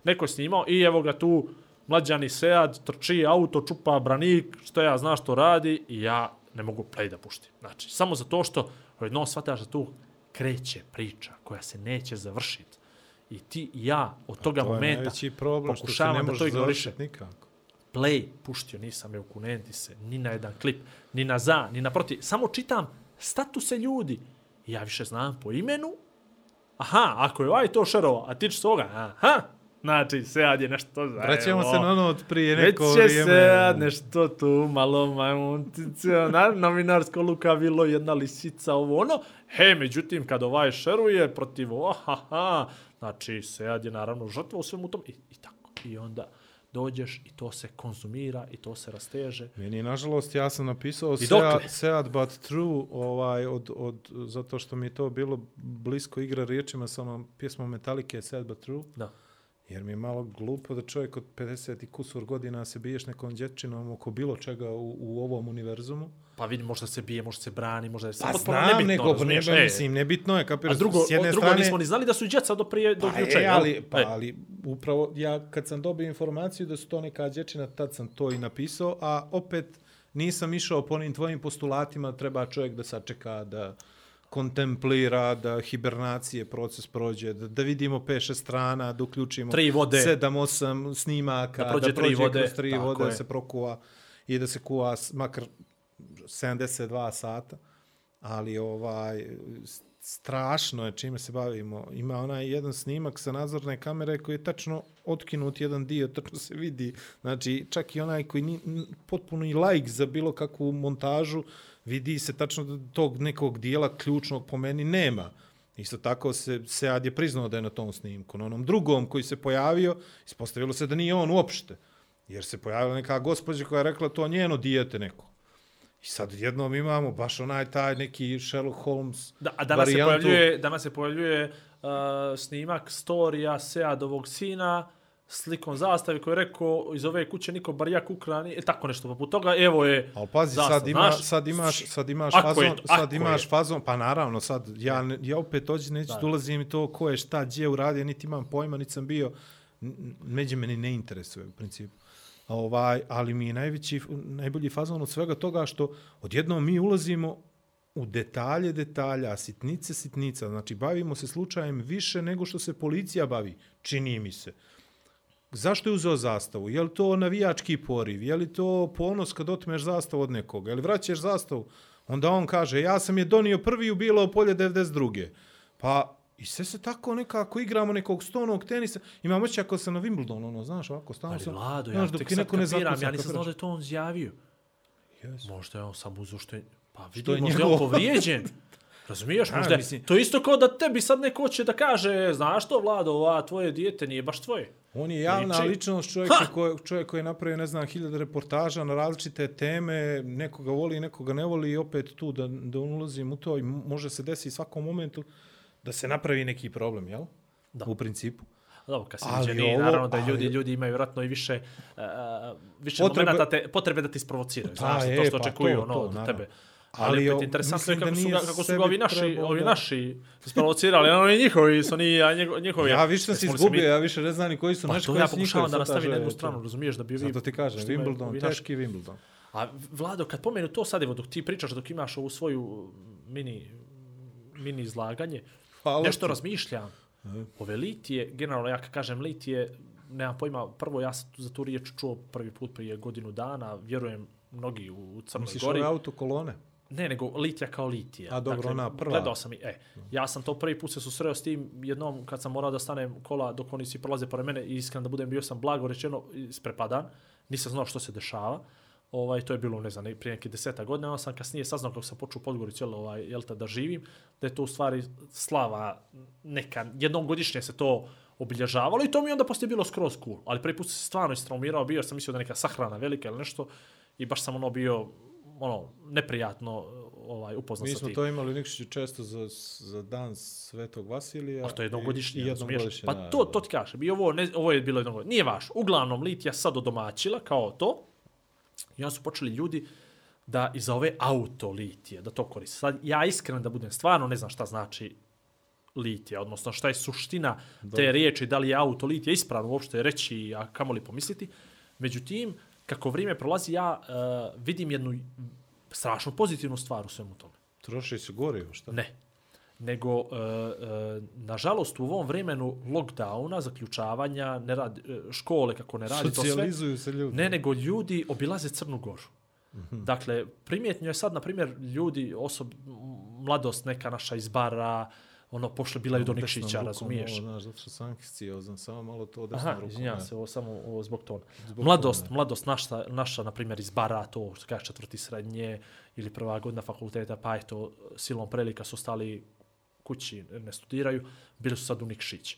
Neko je snimao i evo ga tu mlađani Sead, trči auto, čupa branik, što ja zna što radi i ja ne mogu play da puštim. Znači, samo zato što jedno shvataš da tu kreće priča koja se neće završiti. I ti i ja od toga to momenta problem se pokušavam da to ignoriše. nikako. Play puštio nisam je u kunenti se, ni na jedan klip, ni na za, ni na protiv. Samo čitam statuse ljudi. I ja više znam po imenu. Aha, ako je ovaj to šerovo, a ti ćeš toga, aha, Znači, Sead je nešto za... Vraćamo se na ono od prije Već neko će vrijeme. Sead nešto tu, malo majmuntice, na, novinarsko luka bilo jedna lisica, ovo ono. He, međutim, kad ovaj šeruje protiv ovo, ha, ha, znači, Sead je naravno žrtva u svemu tom i, i tako. I onda dođeš i to se konzumira i to se rasteže. Meni, nažalost, ja sam napisao Sead? Sead but true, ovaj, od, od, zato što mi je to bilo blisko igra riječima sa onom pjesmom Metallica Sead but true. Da. Jer mi je malo glupo da čovjek od 50 i kusur godina se biješ nekom dječinom oko bilo čega u, u ovom univerzumu. Pa vidi, možda se bije, možda se brani, možda je Pa potpuno znam, nebitno, nego, ne, razumiješ, e. mislim, nebitno je, kapiraš, A drugo, s jedne drugo strane... nismo ni znali da su i djeca do prije, do Pa, juče. ali, pa, E. ali upravo ja kad sam dobio informaciju da su to neka dječina, tad sam to i napisao, a opet nisam išao po onim tvojim postulatima, treba čovjek da sačeka, da kontemplira, da hibernacije proces prođe, da, da vidimo 5-6 strana, da uključimo Tri vode. 7-8 snimaka, Da prođe da prođe tri vode, kroz tri tako vode, da se prokuva i da se kuva makar 72 sata. Ali ovaj strašno je čime se bavimo. Ima onaj jedan snimak sa nadzorne kamere koji je tačno otkinut jedan dio, tačno se vidi. Znači, čak i onaj koji ni, potpuno i like za bilo kakvu montažu, vidi se tačno da tog nekog dijela ključnog po meni nema. Isto tako se Sead je priznao da je na tom snimku. Na onom drugom koji se pojavio, ispostavilo se da nije on uopšte. Jer se pojavila neka gospođa koja je rekla to njeno dijete neko. I sad jednom imamo baš onaj taj neki Sherlock Holmes Da, a danas se varijantu. pojavljuje, danas se pojavljuje uh, snimak storija Seadovog sina slikom zastave koji je rekao iz ove kuće niko bar jak ukrani, e, tako nešto poput toga, evo je Ali pazi, zastava, sad, ima, znaš? sad imaš, sad imaš Ako fazon, je to- sad imaš je. fazon, pa naravno, sad ja, ja opet ođe neću Da. da ulazim i to ko je šta, gdje uradio, niti imam pojma, niti sam bio, međe meni ne interesuje u principu. A Ovaj, ali mi je najveći, najbolji fazon od svega toga što odjednom mi ulazimo u detalje detalja, sitnice sitnica, znači bavimo se slučajem više nego što se policija bavi, čini mi se. Zašto je uzeo zastavu? Je li to navijački poriv? Je li to ponos kad otmeš zastavu od nekoga? Je li vraćaš zastavu? Onda on kaže, ja sam je donio prvi u Bilo polje 92. Pa, i sve se tako nekako igramo nekog stonog tenisa. Imam oće ako sam na Wimbledonu, ono, znaš, ovako, stalno Ali sam... Vlado, ja znaš, tek sad neko ne kapiram, ja nisam znao da je to on izjavio. Yes. Možda je on sam uzao što je... Pa je vidi, možda je on povrijeđen. Razumiješ, Da, možda je, mislim- to je isto kao da tebi sad neko hoće da kaže, znaš to, Vlado, ova tvoje dijete nije baš tvoje. On je javna Liči. ličnost, čovjek koji, čovjek koji je napravio, ne znam, hiljade reportaža na različite teme, nekoga voli, nekoga ne voli i opet tu da, da ulazim u to i može se desiti svakom momentu da se napravi neki problem, jel? Da. U principu. Dobro, kad si Ali viđeni, ovo- naravno da ali- ljudi, ljudi imaju vjerojatno i više, uh, više Potrebe- te, potrebe da ti isprovociraju. Pa, Znaš, e, to što pa očekuju to, ono, to, od naravno. tebe. Ali Ali, interesantno je kako su, ga, kako su ga ovi naši, trebao ovi naši isprovocirali, ono i njihovi su ni, a njihovi. Ja više sam se izgubio, mi- ja više ne znam ni koji su Pa naši, to koji ja su njihovi pokušavam da nastavim na jednu to. stranu, razumiješ, da bi vi... Zato ti kažem, Wimbledon, teški Wimbledon. A Vlado, kad pomenu to sad, evo, dok ti pričaš, dok imaš ovu svoju mini, mini izlaganje, Hvala nešto ti. razmišljam. Ove litije, generalno ja kažem litije, nemam pojma, prvo ja sam za tu riječ čuo prvi put prije godinu dana, vjerujem mnogi u, u Crnoj Misliš Gori. ove autokolone? Ne, nego litija kao litija. A, dobro, ona prva. Gledao sam i, e, ja sam to prvi put se susreo s tim jednom kad sam morao da stanem kola dok oni svi prolaze pored mene i iskreno da budem bio sam blago rečeno isprepadan. Nisam znao što se dešava. Ovaj, to je bilo, ne znam, prije neke deseta godina, onda sam kasnije saznao kako sam počeo u Podgoricu, jel, ovaj, jel, da živim, da je to u stvari slava neka, jednom godišnje se to obilježavalo i to mi onda poslije bilo skroz cool. Ali prvi put se stvarno istraumirao, bio sam mislio da neka sahrana velika ili nešto i baš sam ono bio ono neprijatno ovaj upoznat Mi sa smo tim. to imali Nikšiću često za, za dan Svetog Vasilija. A to je jednogodišnje, i, i jednogodišnje, Pa da, to, to ti kažem. I ovo, ne, ovo je bilo jednogodišnje. Nije vaš. Uglavnom, Litija sad odomaćila kao to. I onda su počeli ljudi da iza ove auto litije, da to koriste. Sad, ja iskreno da budem, stvarno ne znam šta znači litija, odnosno šta je suština te riječi, da li je auto litija ispravno uopšte reći, a kamoli pomisliti. Međutim, kako vrijeme prolazi, ja uh, vidim jednu strašno pozitivnu stvar u svemu tome. Troši se gorivo, šta? Ne. Nego, uh, uh, nažalost, u ovom vremenu lockdowna, zaključavanja, ne radi, uh, škole kako ne radi to sve, Socijalizuju se ljudi. ne, nego ljudi obilaze Crnu Goru. Mhm. Dakle, primjetnjo je sad, na primjer, ljudi, osob, mladost neka naša iz bara, ono, pošle bilaju do Desnom Nikšića, razumiješ? Ovo, znaš, zato što sam znam samo malo to desnom Aha, rukom. izvinjavam se, ovo samo ovo zbog tona. Zbog mladost, toga. mladost naša, naša, na primjer, iz bara, to što kaže četvrti srednje ili prva godina fakulteta, pa eto, silom prelika su stali kući, ne studiraju, bili su sad u Nikšić.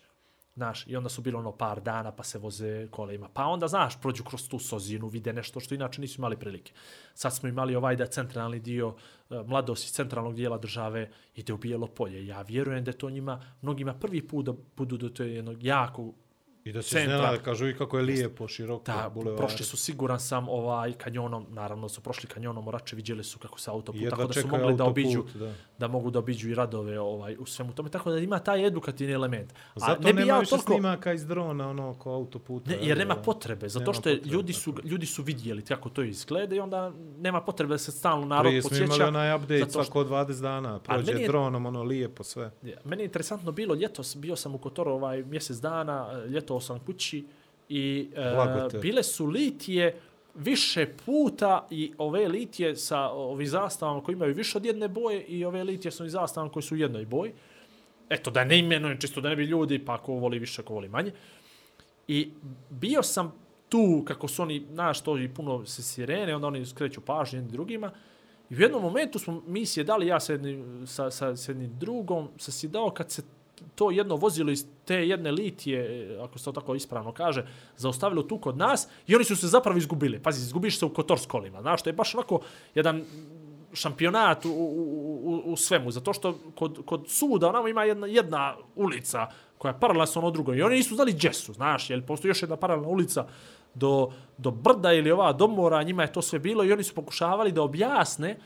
Znaš, i onda su bilo ono par dana, pa se voze kolima. Pa onda, znaš, prođu kroz tu sozinu, vide nešto što inače nisu imali prilike. Sad smo imali ovaj da centralni dio, e, mladost iz centralnog dijela države ide u bijelo polje. Ja vjerujem da to njima, mnogima prvi put da budu do to jednog jako I da se centra. iznenada, kažu i kako je lijepo, široko, Da, bulevar. prošli su siguran sam ovaj kanjonom, naravno su prošli kanjonom Morače, vidjeli su kako se autoput, Jedva tako da su mogli da autoput, obiđu, da. da. mogu da obiđu i radove ovaj, u svemu tome, tako da ima taj edukativni element. A Zato ne bi nema ja više toliko, snimaka iz drona, ono, ko autoputa. ne, jer nema da. potrebe, zato Nema što potrebe, ljudi, su, tako ljudi su vidjeli kako to izgleda i onda nema potrebe da se stalno narod Prije smo imali podsjeća. onaj update što- svako 20 dana, prođe je- dronom, ono, lijepo sve. Meni je interesantno bilo ljetos, bio sam u Kotoru ovaj mjesec dana, ljeto sam kući i e, bile su litije više puta i ove litije sa ovim zastavama koji imaju više od jedne boje i ove litije sa ovim zastavama koji su u jednoj boji. Eto, da ne imenujem, čisto da ne bi ljudi, pa ako voli više, ako voli manje. I bio sam tu, kako su oni, znaš, to i puno se sirene, onda oni skreću pažnju jednim drugima. I u jednom momentu smo mi sjedali, ja sa jednim, sa, sa, sa jednim drugom, se sjedao kad se to jedno vozilo iz te jedne litije, e, ako se to tako ispravno kaže, zaustavilo tu kod nas i oni su se zapravo izgubili. Pazi, izgubiš se u kotor s kolima. Znaš, to je baš onako jedan šampionat u, u, u, u svemu, zato što kod, kod suda onamo ima jedna, jedna ulica koja je paralelna sa ono drugo i oni nisu znali gdje su, znaš, jer postoji još jedna paralelna ulica do, do brda ili ova do mora, njima je to sve bilo i oni su pokušavali da objasne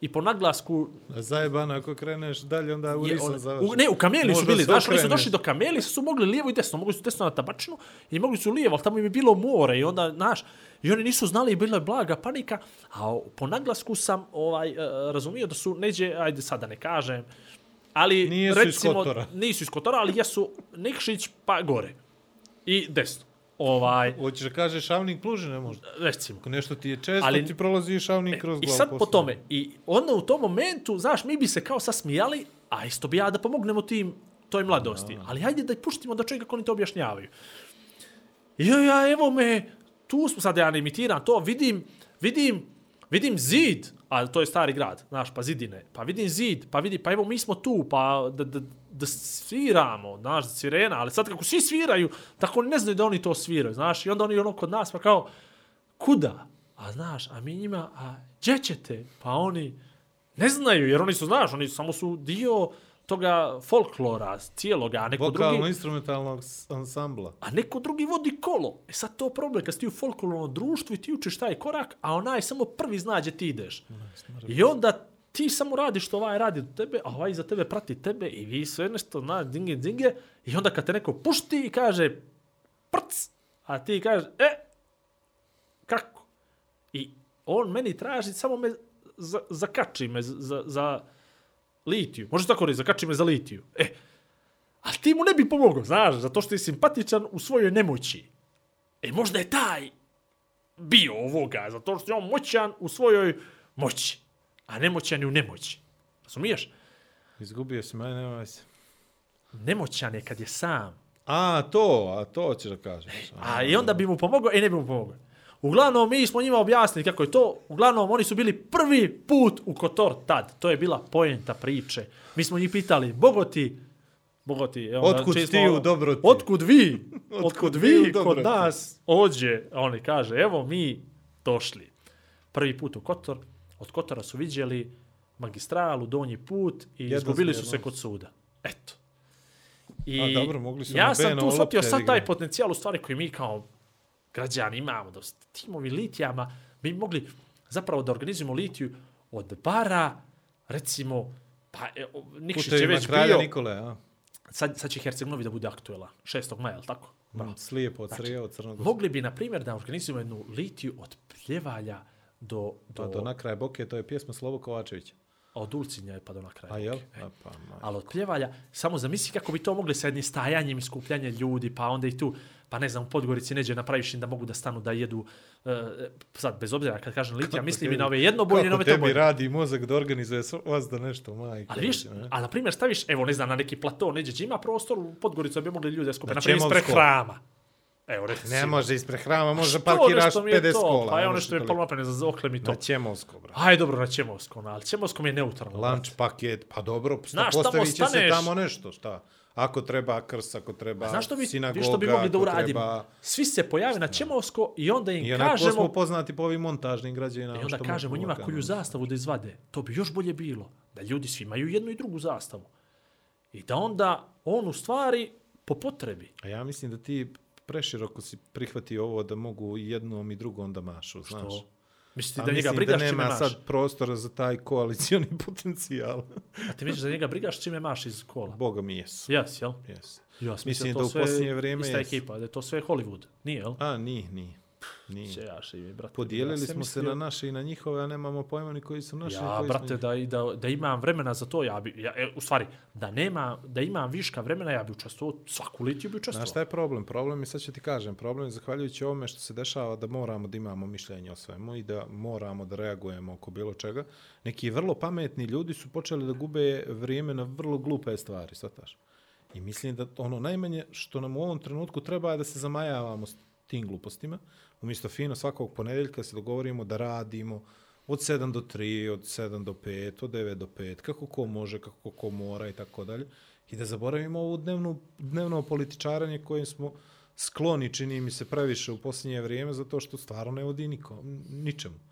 i po naglasku Zajebano, ako kreneš dalje, onda u je, Risan on, završi. ne, u Kameli su bili, znaš, oni su došli do Kameli, su mogli lijevo i desno, mogli su desno na tabačinu i mogli su lijevo, ali tamo im je bilo more i onda, znaš, i oni nisu znali, bila je blaga panika, a po naglasku sam ovaj, uh, razumio da su neđe, ajde sad da ne kažem, ali Nijesu iz recimo, Kotora. nisu iz Kotora, ali jesu Nikšić pa gore i desno. Ovaj, Hoćeš da kažeš šavnik plužine možda? recimo. Ako nešto ti je često, Ali- Ali, ti prolazi šavnik kroz I glavu. sad po tome, i onda u tom momentu, znaš, mi bi se kao sasmijali, a isto bi ja da pomognemo tim, toj mladosti. Ali hajde da puštimo da čovjek kako oni to objašnjavaju. I ja, ja, evo me, tu smo, sad ja ne imitiram to, vidim, vidim, vidim zid, a to je stari grad, znaš, pa zidine, pa vidim zid, pa vidi, pa evo mi smo tu, pa da, da, da sviramo, znaš, sirena, ali sad kako svi sviraju, tako ne znaju da oni to sviraju, znaš, i onda oni ono kod nas, pa kao, kuda? A znaš, a mi njima, a gdje ćete? Pa oni ne znaju, jer oni su, znaš, oni samo su dio toga folklora cijeloga, a neko drugi... Vokalno-instrumentalnog ansambla. A neko drugi vodi kolo. E sad to problem, kad si ti u folklornom društvu i ti učiš taj korak, a onaj samo prvi zna gdje ti ideš. I onda ti samo radiš što ovaj radi do tebe, a ovaj za tebe prati tebe i vi sve nešto, na, dinge, dinge, i onda kad te neko pušti i kaže prc, a ti kaže, e, kako? I on meni traži, samo me za, zakači me za, za, litiju. Može tako reći, zakači me za litiju. E, ali ti mu ne bi pomogao, znaš, zato što je simpatičan u svojoj nemoći. E, možda je taj bio ovoga, zato što je on moćan u svojoj moći, a nemoćan je u nemoći. Razumiješ? Izgubio si mene, nema se. Nemoćan je kad je sam. A, to, a to ćeš da kažeš. A i onda bi mu pomogao, e ne bi mu pomogao. Uglavnom, mi smo njima objasnili kako je to. Uglavnom, oni su bili prvi put u Kotor tad. To je bila poenta priče. Mi smo njih pitali, Bogo ti, Bogati, evo, Otkud čiji ti u dobroti? Otkud vi? Otkud Otkud vi kod nas ođe? A Oni kaže, evo mi došli. Prvi put u Kotor, od Kotora su vidjeli magistralu, donji put i Jedno izgubili su se kod suda. Eto. I A, dobro, mogli su ja sam tu shvatio sad taj potencijal u stvari koji mi kao građani imamo. Da timovi litijama mi bi mogli zapravo da organizujemo litiju od bara, recimo, pa e, Nikšić je već bio, Nikole, a? sad, sad će Herceg-Novi da bude aktuela, 6. maja, tako? Mm, Slijepo od od Crnog. Mogli bi, na primjer, da organizujemo jednu litiju od pljevalja do, do, Pa do na kraj boke, to je pjesma Slobo Kovačevića. od Ulcinja je pa do na kraju. A jel? Boke. E. A, pa, ma. Ali od pljevalja, samo zamisli kako bi to mogli sa jednim stajanjem i skupljanjem ljudi, pa onda i tu, pa ne znam, u Podgorici neđe napraviš im da mogu da stanu da jedu, uh, sad, bez obzira, kad kažem litija, mislim i na ove jednobojne na Kako ove tebi tobojne. radi mozak da organizuje vas da nešto, majke. Ali viš, ne? a na primjer staviš, evo ne znam, na neki plato, neđe, ima prostor u Podgoricu, da bi mogli ljude skupiti. Na Na primjer, ispred hrama. Evo, recimo. Ne može ispred hrama, može Što parkiraš nešto mi je 50 to? kola. Pa je ono što je napravljeno za okle mi to. Na Ćemovsko, bro. Aj, dobro, na Čemovskom, ali Čemovskom je neutralno. Lunch paket, pa dobro, Znaš, postavit će se staneš- tamo nešto, šta? Ako treba krs, ako treba Znaš što bi, sinagoga, što bi mogli da ako uradimo? Treba... Svi se pojave na Čemovsko i onda im I onako kažemo... smo poznati po ovim montažnim građevinama. I onda što kažemo njima koju zastavu da izvade. To bi još bolje bilo. Da ljudi svi imaju jednu i drugu zastavu. I da onda on u stvari po potrebi. A ja mislim da ti preširoko si prihvatio ovo da mogu i jednom i drugom da mašu, znaš. To. Mislite A da njega mislim brigaš da čime nema maš? sad prostora za taj koalicioni potencijal. A ti misliš da njega brigaš čime maš iz kola? Boga mi jesu. Jes, jel? Yes. Ja sam Mislim mislio da u posljednje vrijeme Ista ekipa, da je to sve Hollywood. Nije, jel? A, nije, nije. Nije. Če ja živi, brate. Podijelili ja smo sam se mislio- na naše i na njihove, a nemamo pojma ni koji su naši. Ja, koji brate, su da, da, da imam vremena za to, ja bi, ja, e, u stvari, da nema, da imam viška vremena, ja bi učestvovao, svaku litiju bi učestvovao. Znaš šta je problem? Problem je, sad ću ti kažem, problem je zahvaljujući ovome što se dešava da moramo da imamo mišljenje o svemu i da moramo da reagujemo oko bilo čega. Neki vrlo pametni ljudi su počeli da gube vrijeme na vrlo glupe stvari, svataš. I mislim da ono najmanje što nam u ovom trenutku treba je da se zamajavamo tim glupostima. Umjesto fino svakog ponedjeljka se dogovorimo da radimo od 7 do 3, od 7 do 5, od 9 do 5, kako ko može, kako ko mora i tako dalje. I da zaboravimo ovu dnevnu, dnevno političaranje kojim smo skloni, čini mi se, previše u posljednje vrijeme, zato što stvarno ne vodi nikom, ničemu.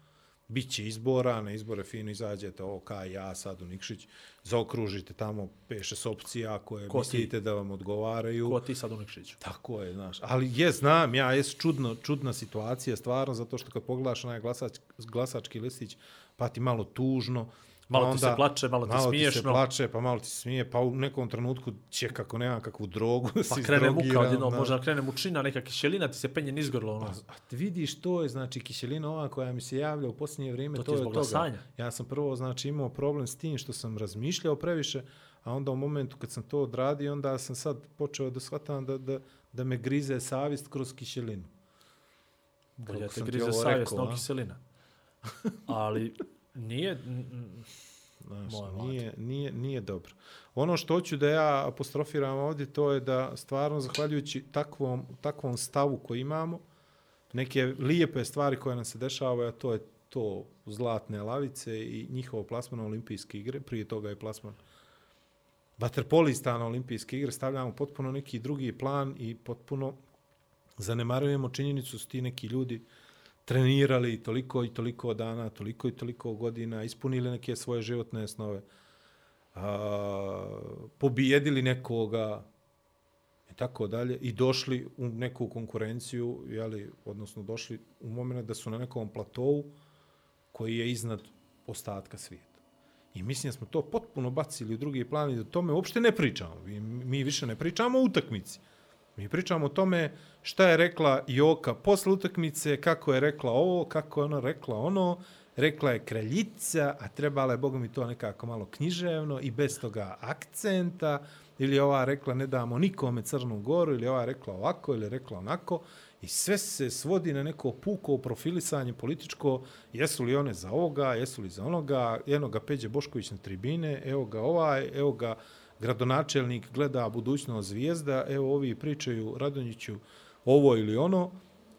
Biće izbora, na izbore fino izađete, ovo kaj ja sad u Nikšić, zaokružite tamo peše s opcija koje Ko ti? mislite da vam odgovaraju. Ko ti sad u? Tako je, znaš. Ali je, znam, ja, je čudno, čudna situacija, stvarno, zato što kad pogledaš onaj glasač, glasački listić, pa ti malo tužno, Malo pa ti se plače, malo ti malo ti se plače, pa malo ti smije, pa u nekom trenutku će kako nema kakvu drogu Pa si krene muka znaš. možda krene mučina, neka kišelina ti se penje nizgrlo, ono. A ti vidiš, to je, znači, kiselina ova koja mi se javlja u posljednje vrijeme, To to, je zbog toga. glasanja. Ja sam prvo, znači, imao problem s tim što sam razmišljao previše, a onda u momentu kad sam to odradio, onda sam sad počeo da shvatam da, da, da me grize savist kroz kiselinu. Bolje te grize savjest no kiselina. Ali nije, Znaš, Moja nije, nije, nije dobro. Ono što hoću da ja apostrofiram ovdje, to je da stvarno, zahvaljujući takvom, takvom stavu koji imamo, neke lijepe stvari koje nam se dešavaju, a to je to zlatne lavice i njihovo plasman na olimpijske igre, prije toga je plasman vaterpolista na olimpijske igre, stavljamo potpuno neki drugi plan i potpuno zanemarujemo činjenicu su ti neki ljudi trenirali toliko i toliko dana, toliko i toliko godina, ispunili neke svoje životne snove, a, pobijedili nekoga i tako dalje i došli u neku konkurenciju, jeli, odnosno došli u moment da su na nekom platovu koji je iznad ostatka svijeta. I mislim da smo to potpuno bacili u drugi plan i da o tome uopšte ne pričamo. Mi, mi više ne pričamo o utakmici. Mi pričamo o tome šta je rekla Joka posle utakmice, kako je rekla ovo, kako je ona rekla ono. Rekla je kraljica, a trebala je, Boga mi, to nekako malo književno i bez toga akcenta. Ili ova rekla ne damo nikome Crnu Goru, ili ova rekla ovako, ili rekla onako. I sve se svodi na neko puko profilisanje političko, jesu li one za ovoga, jesu li za onoga, eno ga Peđe Bošković na tribine, evo ga ovaj, evo ga gradonačelnik gleda budućnost zvijezda, evo ovi pričaju Radonjiću ovo ili ono,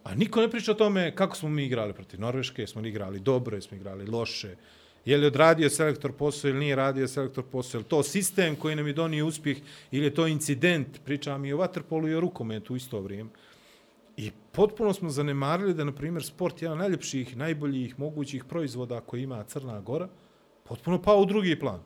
a niko ne priča o tome kako smo mi igrali protiv Norveške, smo li igrali dobro, jesmo igrali loše, Je li odradio selektor posao ili nije radio selektor posao? Je li to sistem koji nam je donio uspjeh ili je to incident? Pričam i o vaterpolu i o rukometu u isto vrijeme. I potpuno smo zanemarili da, na primjer, sport je jedan najljepših, najboljih mogućih proizvoda koji ima Crna Gora, potpuno pao u drugi plan.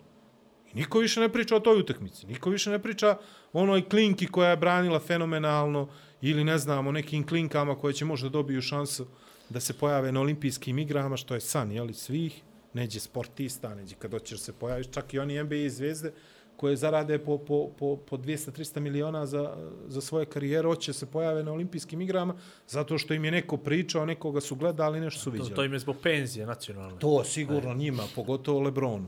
Niko više ne priča o toj utakmici. Niko više ne priča o onoj klinki koja je branila fenomenalno ili ne znam, o nekim klinkama koje će možda dobiju šansu da se pojave na olimpijskim igrama, što je san, jeli, svih, neđe sportista, neđe kad hoćeš se pojaviš, čak i oni NBA zvezde koje zarade po, po, po, po 200-300 miliona za, za svoje karijere, hoće se pojave na olimpijskim igrama, zato što im je neko pričao, nekoga su gledali, nešto su To, vidjeli. to im je zbog penzije nacionalne. To sigurno njima, pogotovo Lebronu.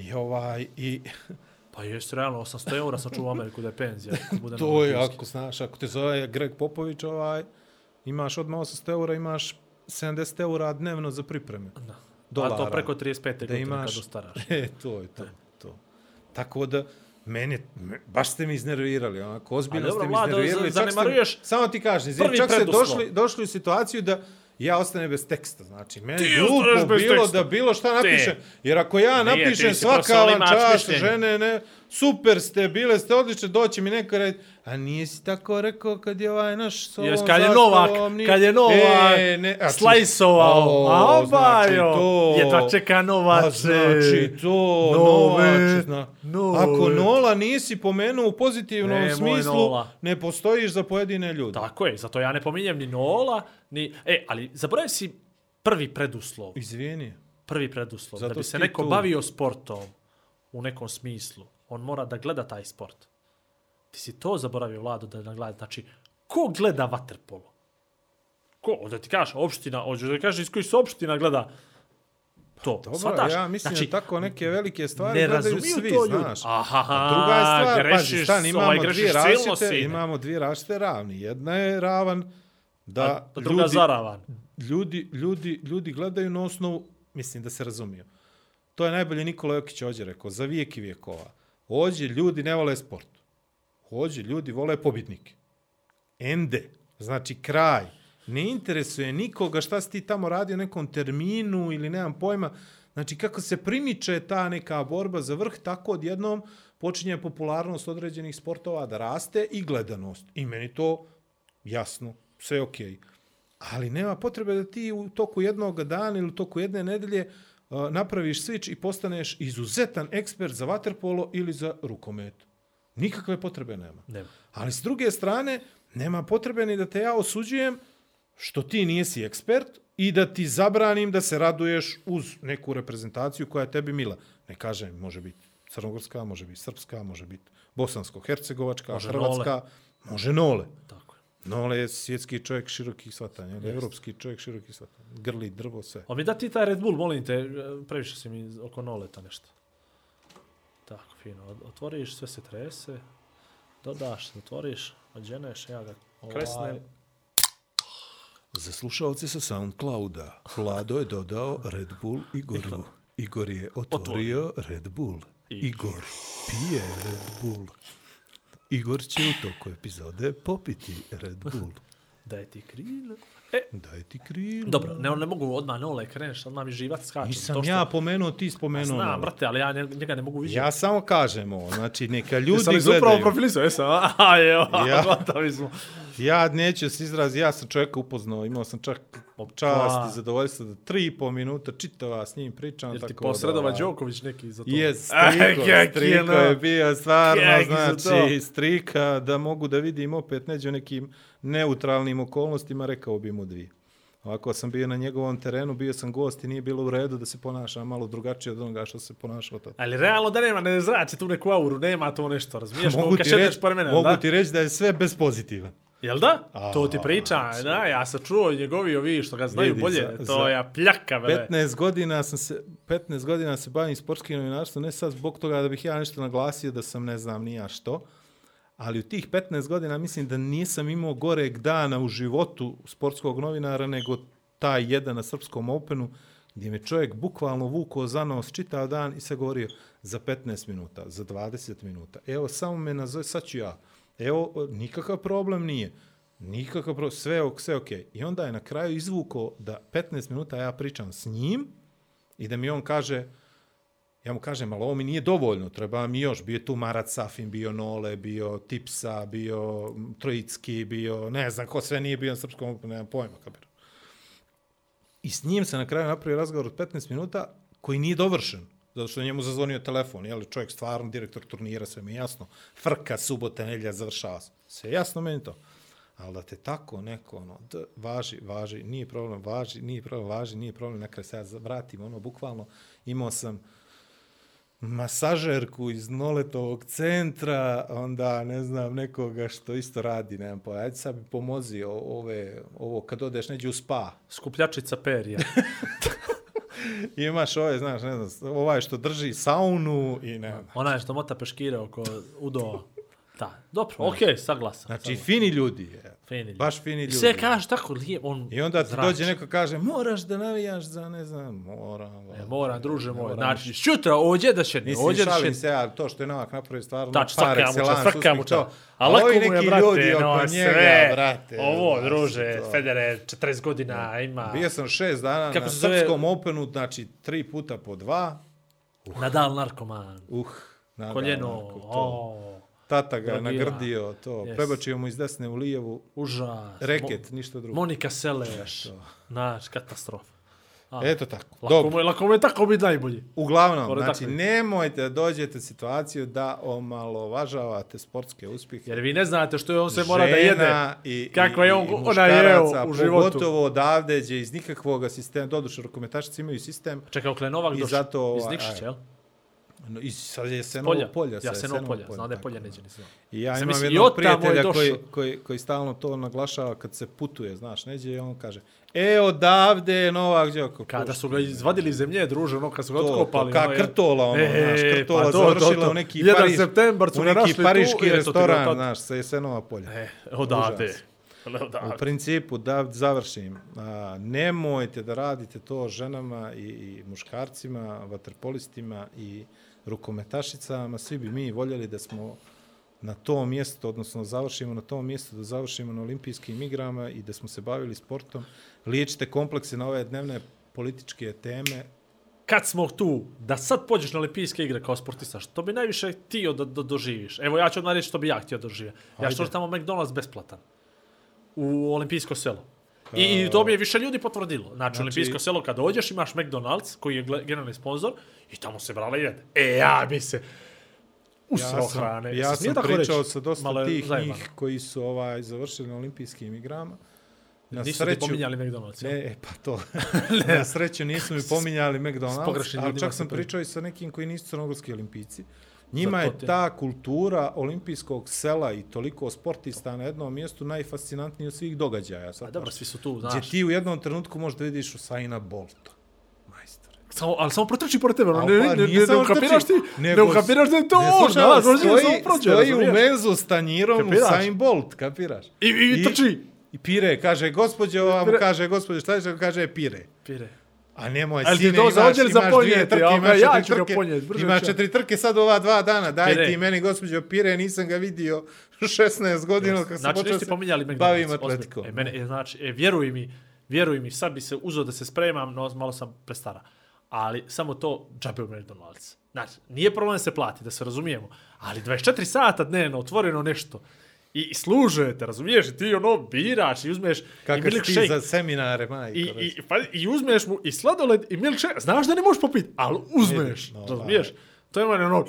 I ovaj, i Pa jest realno, 800 eura sam čuo u Ameriku da je penzija. bude to je, ako znaš, ako te zove Greg Popović, ovaj, imaš odmah 800 eura, imaš 70 eura dnevno za pripreme. Da. Dolara. A to preko 35. da godine imaš, kad ostaraš. E, to je to, to. Tako da, mene, me, baš ste mi iznervirali, onako, ozbiljno dobro, ste mi iznervirali. ste mi- zanemaruješ Samo ti kažem, čak ste došli, došli u situaciju da ja ostane bez teksta. Znači, meni Ti glupo bilo teksta. da bilo šta napišem. Jer ako ja Nije, napišem svaka vam čast, žene, ne, super ste, bile ste odlične, doći mi reći, a nije si tako rekao kad je ovaj naš s ovom Jes, kad je Novak, nije- kad je Novak E, ne, a, slajsovao, o, a znači bajo, to. jedva čeka Novače. Znači to, Nove, zna. nove. Ako Nola nisi pomenuo u pozitivnom Nemoj smislu, Nola. ne postojiš za pojedine ljude. Tako je, zato ja ne pominjem ni Nola, ni... E, ali zaboravio si prvi preduslov. Izvini. Prvi preduslov. Zato da bi se neko tu. bavio sportom u nekom smislu, on mora da gleda taj sport. Ti si to zaboravio, Vlado, da ne gleda. Znači, ko gleda vaterpolo? Ko? Da ti kažeš, opština, hoćeš da kažeš iz koji se opština gleda to. Dobro, Shvataš? ja mislim znači, da tako neke velike stvari ne gledaju svi, to ljudi. znaš. Aha, A druga je stvar, pazi, grešiš, stan, imamo ovaj, dvije različite, sine. imamo dvije različite ravni. Jedna je ravan da A, a druga ljudi, zaravan. ljudi, ljudi, ljudi gledaju na osnovu, mislim da se razumiju. To je najbolje Nikola Jokić ovdje rekao, za vijek i vijekova. Ovdje ljudi ne vole sport. Ovdje ljudi vole pobitnike. Ende, znači kraj. Ne interesuje nikoga šta si ti tamo radio nekom terminu ili nemam pojma. Znači kako se primiče ta neka borba za vrh, tako odjednom počinje popularnost određenih sportova da raste i gledanost. I meni to jasno, sve je okej. Ali nema potrebe da ti u toku jednog dana ili u toku jedne nedelje uh, napraviš switch i postaneš izuzetan ekspert za vaterpolo ili za rukomet. Nikakve potrebe nema. Nema. Ali s druge strane, nema potrebe ni da te ja osuđujem što ti nisi ekspert i da ti zabranim da se raduješ uz neku reprezentaciju koja je tebi mila. Ne kažem, može biti crnogorska, može biti srpska, može biti bosansko-hercegovačka, Može hrvatska, može nole. Tako je. Nole je svjetski čovjek širokih svatanja, yes. evropski čovjek širokih svatanja. Grli, drvo, sve. A mi da ti taj Red Bull, molim te, previše si mi oko noleta nešto. Tako, fino. Otvoriš, sve se trese, dodaš, zatvoriš, odženeš, ja ga kresnem. Ovaj. Za slušalce sa Soundclouda, Vlado je dodao Red Bull Igoru. Igor je otvorio Red Bull. Igor pije Red Bull. Igor će u toku epizode popiti Red Bull. Daj ti krilo. E, Daj ti krilo. dobro, ne, ne mogu odmah nole kreneš, odmah mi živac skače. Nisam To što- ja pomenuo, ti spomenuo. Znam, malo. brate, ali ja njega njega ne mogu vidjeti. Ja samo kažem ovo, znači neka ljudi Jesam li upravo gledaju. profilisao, jesam, a, evo, Ja. ja. gotovi smo. Ja neću se izrazi, ja sam čovjeka upoznao, imao sam čak čast i zadovoljstvo da tri i po minuta čitava s njim pričam. Jel ti posredova da, Đoković neki za to? Je, striko, striko je bio stvarno, znači, strika, da mogu da vidim opet neđe u nekim neutralnim okolnostima, rekao bi mu dvije. Ovako sam bio na njegovom terenu, bio sam gost i nije bilo u redu da se ponašam malo drugačije od onoga što se ponašao tada. Ali realno da nema, ne zrači tu neku auru, nema to nešto, razumiješ? Mogu Kad ti, reći, mene, mogu da? ti reći da je sve bez pozitivan. Jel da? A, to ti priča, da, ja sam čuo njegovi ovi što ga znaju Vidi, bolje, za- to je pljaka, vele. 15 godina sam se 15 godina se bavim sportskim novinarstvom, ne sad zbog toga da bih ja nešto naglasio da sam ne znam ni ja što, ali u tih 15 godina mislim da nisam imao goreg dana u životu sportskog novinara nego taj jedan na Srpskom Openu gdje me čovjek bukvalno vukao za nos čitav dan i se govorio za 15 minuta, za 20 minuta. Evo, samo me nazove, sad ću ja. Evo, nikakav problem nije. Nikakav problem, sve, ok- sve ok. I onda je na kraju izvukao da 15 minuta ja pričam s njim I da mi on kaže, ja mu kažem, ali ovo mi nije dovoljno, treba mi još. Bio tu Marat Safin, bio Nole, bio Tipsa, bio Trojicki, bio, ne znam ko sve nije bio na srpskom, nemam pojma, kapira. I s njim se na kraju napravio razgovor od 15 minuta koji nije dovršen. Zato što je njemu zazvonio telefon, jel, čovjek stvarno direktor turnira, sve mi je jasno. Frka, subota, nedjelja, završava se. Sve jasno meni to. Ali da te tako neko, ono, d, važi, važi, nije problem, važi, nije problem, važi, nije problem, nekada se ja vratim, ono, bukvalno, imao sam masažerku iz Noletovog centra, onda, ne znam, nekoga što isto radi, nemam pojma, ajde sad mi pomozi ove, ovo, kad odeš neđe u spa, Skupljačica perija. I imaš ove, znaš, ne znam, ovaj što drži saunu i ne znam. Ona je što mota peškire oko udova. Da, dobro, okej, okay, saglasan. Znači, saglasan. fini ljudi je. Fini ljudi. Baš fini I ljudi. sve kaže tako lijep, on I onda ti zrači. dođe neko kaže, moraš da navijaš za, ne znam, moram. E, mora, druže moj. Znači, šutra, ođe da će, Mislim, ođe da šalim će. se, ali to što je Novak napravio stvarno Tač, par excellence, mu uspjeh to. A lako ovi mu je, neki brate, ljudi oko no, njega, sve. brate. Ovo, znaš, druže, to. Federer, 40 godina ima. Bio sam šest dana Kako na se zove? Srpskom Openu, znači tri puta po dva. Nadal narkoman. Uh, nadal, Koljeno. onako, to. O, Tata ga je Drogira. nagrdio, to. Yes. Prebačio mu iz desne u lijevu. užas. Reket, ništa drugo. Monika Seleš. Znaš, katastrofa. A, Eto tako. Lako Dobro. mu, je, lako mu je tako biti najbolji. Uglavnom, Pored znači, takvih. nemojte da dođete u situaciju da omalovažavate sportske uspjehe. Jer vi ne znate što je on se mora da jede. I, Kako i, je on- i ona jeo muškaraca, u životu. Pogotovo odavde, gdje iz nikakvog sistema, doduše, rukometašice imaju sistem, Čekaj, okle Novak I došao zato, iz ovaj, Nikšića, jel? No, iz sad je se Polja. polja. sa ja se polja. polja, Znam da je polja neđe, nisam. I ja Sam imam mislio, i jednog tamo je prijatelja koji, koji, koji stalno to naglašava kad se putuje, znaš, neđe i on kaže, e, odavde je Novak Đoković. Kada su ga izvadili iz zemlje, druže, ono, kad su ga To, otkopali. to, ka ono, je- krtola, ono, E, znaš, krtola pa to, završila to, to. u neki septembar su u neki tu, pariški eto ga restoran, tad- znaš, sa Jesenova polja. E, odavde. Užas. U Odavde. principu, da završim, a, nemojte da radite to ženama i, i muškarcima, vaterpolistima i rukometašicama. Svi bi mi voljeli da smo na tom mjestu, odnosno završimo na tom mjestu, da završimo na olimpijskim igrama i da smo se bavili sportom. Liječite komplekse na ove dnevne političke teme. Kad smo tu, da sad pođeš na olimpijske igre kao sportista, što bi najviše htio da, da doživiš? Evo, ja ću odmah reći što bi ja htio doživio. Ja što tamo McDonald's besplatan. U olimpijsko selo. I, I to mi je više ljudi potvrdilo. Znači, znači, olimpijsko selo kad dođeš imaš McDonald's, koji je generalni sponsor, i tamo se brale jede. E, ja bi se usrao Ja sam, hrane. ja sam tako pričao reći? sa dosta Malo tih zajebano. njih koji su ovaj završili na olimpijskim igrama. Na Nisu ti pominjali McDonald's. Ne, e, pa to. Na sreću nisu mi pominjali McDonald's, ali čak sam pričao. pričao i sa nekim koji nisu crnogorski olimpijci. Njima je ta kultura olimpijskog sela i toliko sportista na jednom mjestu najfascinantniji od svih događaja. Sad, A dobro, svi su tu, Gdje znaš. ti u jednom trenutku možeš da vidiš Usaina Bolta. Samo, ali samo protrči pored tebe, ono, A ne, pa ne, ne, nije ne, samo ukapiraš ti, ne ukapiraš da je to Ne, on, slušaj, znaš, on je stoji, samo prođe, stoji u menzu s tanjirom Kapiraš? Usain Bolt, kapiraš? I, i, trči. I pire, kaže, gospođo, ova mu Pire. kaže, gospođo, šta je, kaže, pire. Pire. A nemoj, Ali ti sine, to imaš, za imaš dvije ponijeti, trke, imaš ja četiri ga trke, ponijeti, brže imaš ću. četiri trke sad ova dva dana, daj Pire. ti meni, gospođo, pire, nisam ga vidio 16 godina kad sam Znači, počeo nisi se pominjali bavim atletikom. E, mene, e, znači, e, vjeruj mi, vjeruj mi, sad bi se uzeo da se spremam, no malo sam prestara. Ali samo to, džabe u McDonald's. Znači, nije problem da se plati, da se razumijemo. Ali 24 sata dnevno, otvoreno nešto. I, i služujete, razumiješ? I ti ono biraš i uzmeš i si ti milkshake. za seminare, majko. I, i, pa, I uzmeš mu i sladoled i milkshake. Znaš da ne možeš popiti, ali uzmeš. No, razumiješ? To je meni ono...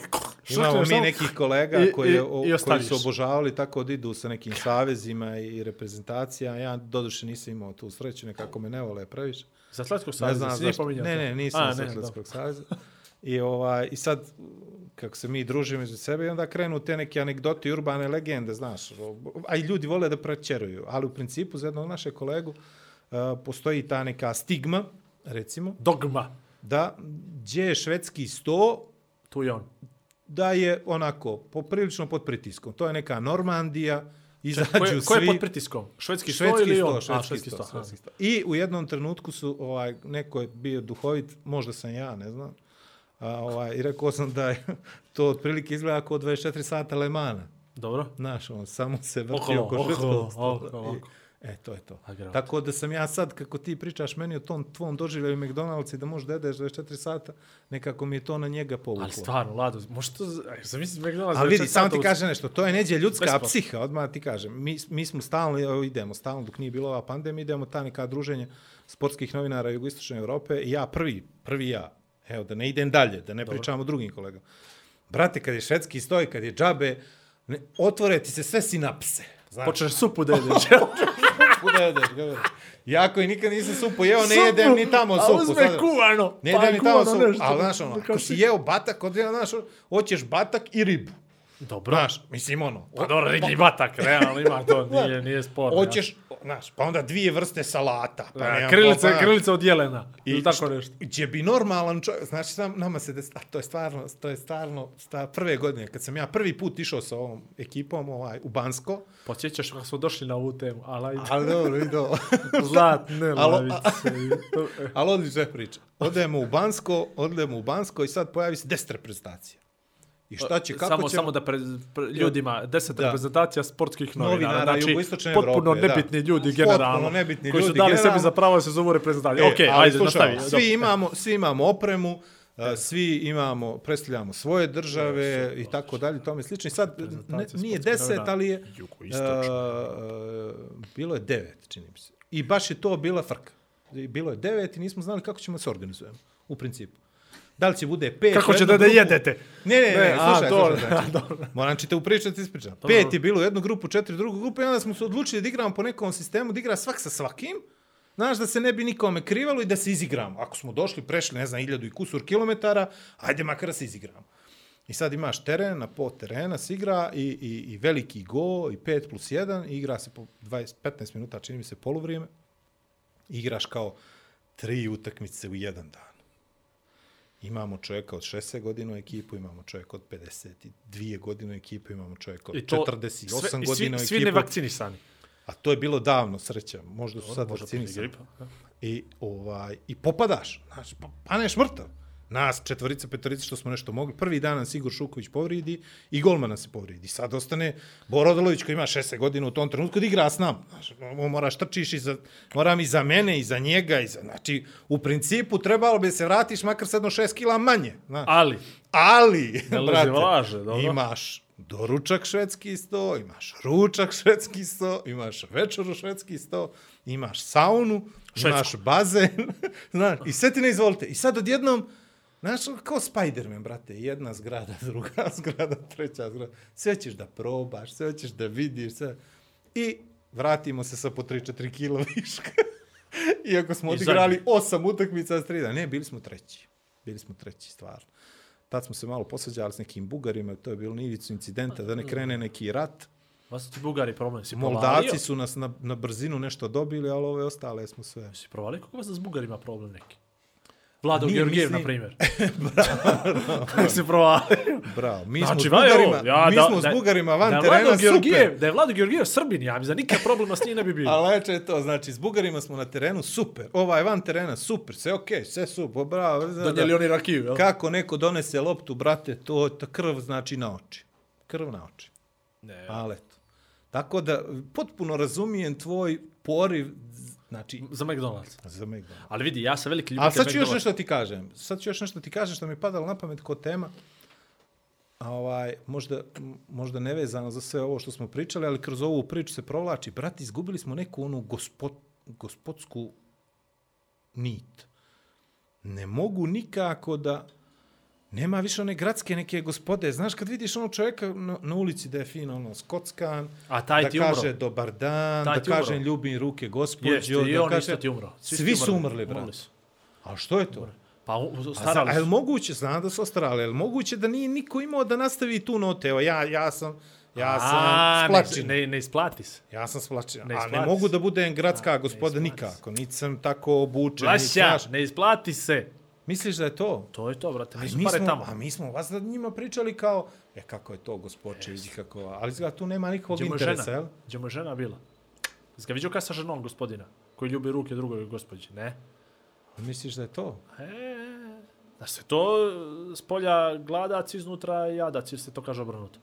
Imamo mi nekih kolega i- koji, i- o- i koji su obožavali tako da idu sa nekim savezima i reprezentacijama. Ja doduše nisam imao tu sreću, nekako me ne vole previše. Za Atletskog Ne saveza znam si nije pominjao Ne, ne, nisam A, ne, Atletskog saveza. I, ovaj, I sad, kako se mi družimo između sebe, i onda krenu te neke anegdote i urbane legende, znaš. A i ljudi vole da prečeruju. Ali u principu, za jednog našeg kolegu, uh, postoji ta neka stigma, recimo, Dogma. da gdje je švedski sto, Tu je on. da je onako poprilično pod pritiskom. To je neka Normandija, izađu Ko je, ko je svi... pod pritiskom? Švedski, sto Švedski ili sto, on? švedski, A, švedski sto. sto, švedski sto. I u jednom trenutku su, ovaj, neko je bio duhovit, možda sam ja, ne znam, a, ovaj, i rekao sam da je to otprilike izgleda kao 24 sata Lemana. Dobro. Znaš, on samo se vrti Okolo, oko okolo, okolo, okolo. E, to je to. Tako da sam ja sad, kako ti pričaš meni o tom tvom doživljaju McDonald's i da možeš da jedeš 24 sata, nekako mi je to na njega povuklo. Ali stvarno, Lado, možeš to... Aj, zamisli McDonald's... Ali vidi, 24 samo ti sata uz- kažem nešto, to je neđe ljudska Besplatno. psiha, odmah ti kažem. Mi, mi smo stalno, idemo stalno, dok nije bilo ova pandemija, idemo ta neka druženja sportskih novinara jugoistočne Europe i ja prvi, prvi ja, evo, da ne idem dalje, da ne pričamo drugim kolegama. Brate, kad je švedski stoj, kad je džabe, ne, otvore ti se sve sinapse. Znaš, Počneš supu da jedeš. kuda jedeš, govori. Ja koji nikad nisam supu jeo, ne jedem ni tamo A supu. uzme sad. kuvano. Ne pa jedem ni tamo supu, nešto. ali znaš ono, ako si jeo batak, odjedno, znaš, hoćeš batak i ribu. Dobro. Znaš, mislim ono. Pa dobro, rigi batak, realno ima to, nije, nije sporno. Hoćeš, znaš, pa onda dvije vrste salata. Pa Ja. Krilica, pojma. krilica od jelena. Ili I tako što- nešto. Gdje bi normalan čovjek, znači sam, nama se, des, a to je stvarno, to je stvarno, sta, prve godine, kad sam ja prvi put išao sa ovom ekipom ovaj, u Bansko, Podsjećaš kako smo došli na ovu temu, ali ajde. ali dobro, vidio, Zlatne Alo, lavice. ali odlična je priča. Odemo u Bansko, odemo u Bansko i sad pojavi se deset reprezentacija. I šta će, kako samo, će... samo da pre, pre, ljudima, deset Da. reprezentacija sportskih novinara, Novinara znači jugoistočne potpuno Evrope, da. nebitni ljudi Potpuno generalno, nebitni koji su ljudi dali generalno. sebi za pravo da se zovu reprezentacija. E, Okej, ali ajde, slušaj, nastavi. Svi imamo, svi imamo opremu, uh, svi imamo, predstavljamo svoje države i tako dalje, tome slično. I sad, ne, nije deset, novinara. ali je, uh, bilo je devet, čini mi se. I baš je to bila frka. Bilo je devet i nismo znali kako ćemo se organizujemo, u principu. Da li će bude pet... Kako ćete da grupu? jedete? Ne, ne, ne, Ne, ne a, slušaj, dobro, slušaj. Znači, dobro. Moram ćete upričati, ispričam. Pet je bilo u jednu grupu, četiri u drugu grupu i onda smo se odlučili da igramo po nekom sistemu, da igra svak sa svakim, znaš, da se ne bi nikome krivalo i da se izigramo. Ako smo došli, prešli, ne znam, iljadu i kusur kilometara, ajde makar da se izigramo. I sad imaš teren, na po terena se igra i, i, i veliki go i 5 plus 1 i igra se po 20, 15 minuta, čini mi se poluvrijeme. Igraš kao tri utakmice u jedan dan. Imamo čovjeka od 60 godina u ekipu, imamo čovjeka od 52 godine u ekipu, imamo čovjeka od I to 48 sve, i godina u ekipu. svi nevakcinisani. A to je bilo davno, sreća. Možda su sad vakcinisani. I, ovaj, I popadaš. Znači, pa, paneš mrtav. Nas, četvorica, petorica, što smo nešto mogli. Prvi dan nas Igor Šuković povridi i golman nas se povridi. Sad ostane Boro Odolović koji ima 60 godina u tom trenutku da igra s nam. On moraš trčiš i za, moram i za mene i za njega. I za, znači, u principu trebalo bi se vratiš makar sedno 6 kila manje. Znači. Ali, Ali, Ne brate, laže, dobro. imaš doručak švedski sto, imaš ručak švedski sto, imaš večeru švedski sto, imaš saunu, Švedsku. imaš bazen, znaš, i sve ti ne izvolite. I sad odjednom, znaš, kao Spider-Man, brate, jedna zgrada, druga zgrada, treća zgrada, sve ćeš da probaš, sve ćeš da vidiš, sve. I vratimo se sa po 3-4 kilo viška. Iako smo I odigrali zadnji. osam utakmica s tri dana. Ne, bili smo treći. Bili smo treći, stvarno. Tad smo se malo posvađali s nekim Bugarima, to je bilo nivicu incidenta, da ne krene neki rat. vas su ti Bugari problem, si provalio? su nas na, na brzinu nešto dobili, ali ove ostale smo sve. Si provalio kako vas s Bugarima problem neki? Vlado Nije, Georgijev, na primjer. Bravo. si provalio. Bravo, mi Znači, smo s Bugarima, ja, mi da- smo da- s Bugarima van da je terena, Vlado Georgijev, super. Da je Vlado Georgijev Srbin, ja mi za nikakav problema s njim ne bi bio. Ali leče je to, znači, s Bugarima smo na terenu, super. Ovaj van terena, super, sve okej, okay, sve super, bravo. da. Donijeli oni rakiju, jel? Kako neko donese loptu, brate, to ta krv znači na oči. Krv na oči. Ne, Ali eto. Tako da, potpuno razumijem tvoj poriv, znači, za McDonald's. za McDonald's. Ali vidi, ja sam veliki ljubitelj A sad ću još McDonald's. nešto ti kažem. Sad ću još nešto ti kažem što mi je padalo na pamet kod tema. A ovaj, možda, možda nevezano za sve ovo što smo pričali, ali kroz ovu priču se provlači. Brat, izgubili smo neku onu gospod, gospodsku nit. Ne mogu nikako da... Nema više one gradske neke gospode. Znaš, kad vidiš onog čovjeka na, na ulici da je fino ono skockan, A taj da ti umro. kaže dobar dan, Taj da umro. kaže ljubim ruke gospođo, Jeste, i da on kaže... isto ti umro. Svi, su umrli, brate. su. A što je to? Pa u- A, za, starali a je su. moguće, znam da su ostarali, je moguće da nije niko imao da nastavi tu note? Evo, ja, ja sam, ja sam A, splačin. Ne, ne, isplati se. Ja sam splačin. Ne a ne mogu da budem gradska A, gospoda nikako. Niti sam tako obučen. znaš. ne isplati se. Misliš da je to? To je to, brate. A Nisu mi, pare smo, tamo. a mi smo vas da njima pričali kao, e kako je to gospoče, vidi kako, ali izgleda tu nema nikakvog Gdje interesa, jel? Gdje mu je žena bila? Jesi ga vidio kada sa ženom gospodina? Koji ljubi ruke drugoj gospođi? Ne. Misliš da je to? E, da se to s polja gladac, iznutra jadac, ili se to kaže obrnuto.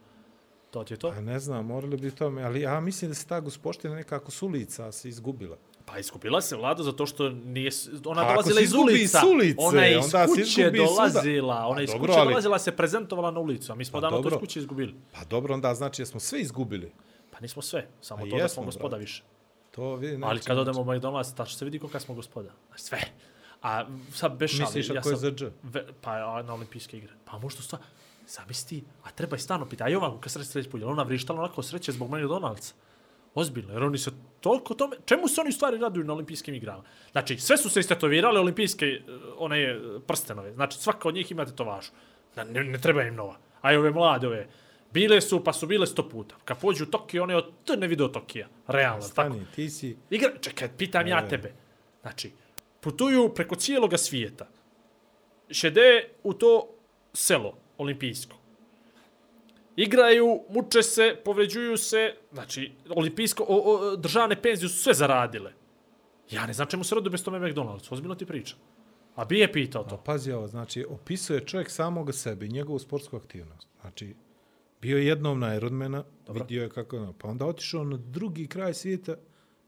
To ti je to. Pa ne znam, morali bi to, ali ja mislim da se ta gospoština nekako s ulica se izgubila. Pa iskupila se vlada zato što nije, ona A ako dolazila iz ulica. ulice, ona je iz kuće dolazila. Ona Pa je iz dobro, kuće ali- dolazila, se prezentovala na ulicu, a mi smo Pa davno to iz kuće izgubili. Pa dobro, onda znači da smo sve izgubili. Pa nismo sve, samo A to da jesmo, smo gospoda brate. više. To vidi, Ali kad odemo u McDonald's, tačno se vidi kolika smo gospoda. Sve. A sad bez šali. Misliš ja ako je sam- dž? Ve, pa na olimpijske igre. Pa možda stvar, zamisli, a treba i stano pita, a i ovako kad sreće put, jel ona vrištala onako sreće zbog McDonald'sa? Ozbiljno, jer oni se toliko tome, čemu se oni u stvari raduju na olimpijskim igrama? Znači, sve su se istetovirale olimpijske, eh, one eh, prstenove, znači svaka od njih ima tetovažu. Da, ne, ne treba im nova. A i ove mlade, ove, bile su, pa su bile sto puta. Kad pođu u Tokio, one od T ne vide od Tokija. Realno, tako. Stani, ti si... Igra, čekaj, pitam ja Ne. tebe. Znači, putuju preko cijeloga svijeta. Šede u to selo olimpijsko. Igraju, muče se, povređuju se, znači, olimpijsko, o, o, državne penzije su sve zaradile. Ja ne znam čemu se rodu bez tome McDonald's, ozbiljno ti pričam. A bi je pitao to. pazi ovo, znači, opisuje čovjek samoga sebe i njegovu sportsku aktivnost. Znači, bio je jednom na Ironmana, Dobro. vidio je kako je, pa onda otišao na drugi kraj svijeta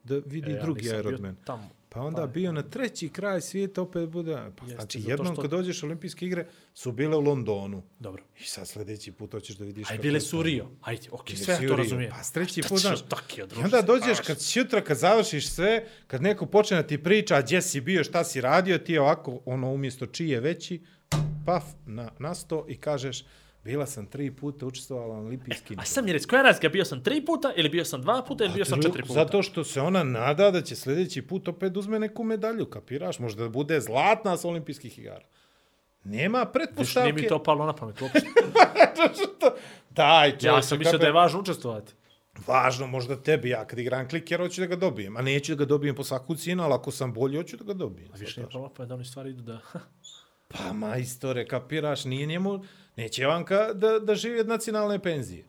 da vidi E, ja drugi Ironman. Tamo. Pa onda bio na treći kraj svijeta, opet bude... Pa, Jeste, znači, jednom što- kad dođeš olimpijske igre, su bile u Londonu. Dobro. I sad sljedeći put hoćeš da vidiš... Aj, bile je su u Rio. Ajde, okej, Bili sve ja u to razumijem. Pa s treći Šta put, znaš, I onda dođeš, baš? kad sutra, kad završiš sve, kad neko počne da ti priča, a gdje si bio, šta si radio, ti ovako, ono, umjesto čije veći, paf, na, na sto i kažeš, bila sam tri puta učestvovala na olimpijskim. A sam mi reci, koja razlika? Bio sam tri puta, ili bio sam dva puta, ili bio sam četiri puta? Zato što se ona nada da će sljedeći put opet uzme neku medalju, kapiraš? Možda da bude zlatna s olimpijskih igara. Nema Viš, nije pretpostavke. mi to palo na pamet uopšte. Daj, čovječe, Ja sam mislio da je važno učestvovati. Važno možda tebi, ja kad igram kliker hoću da ga dobijem, a neću da ga dobijem po svaku cijenu, ali ako sam bolji hoću da ga dobijem. A više nije palo na pamet da oni stvari idu da... Pa majstore, kapiraš, nije njemu, neće Ivanka da, da živi od nacionalne penzije.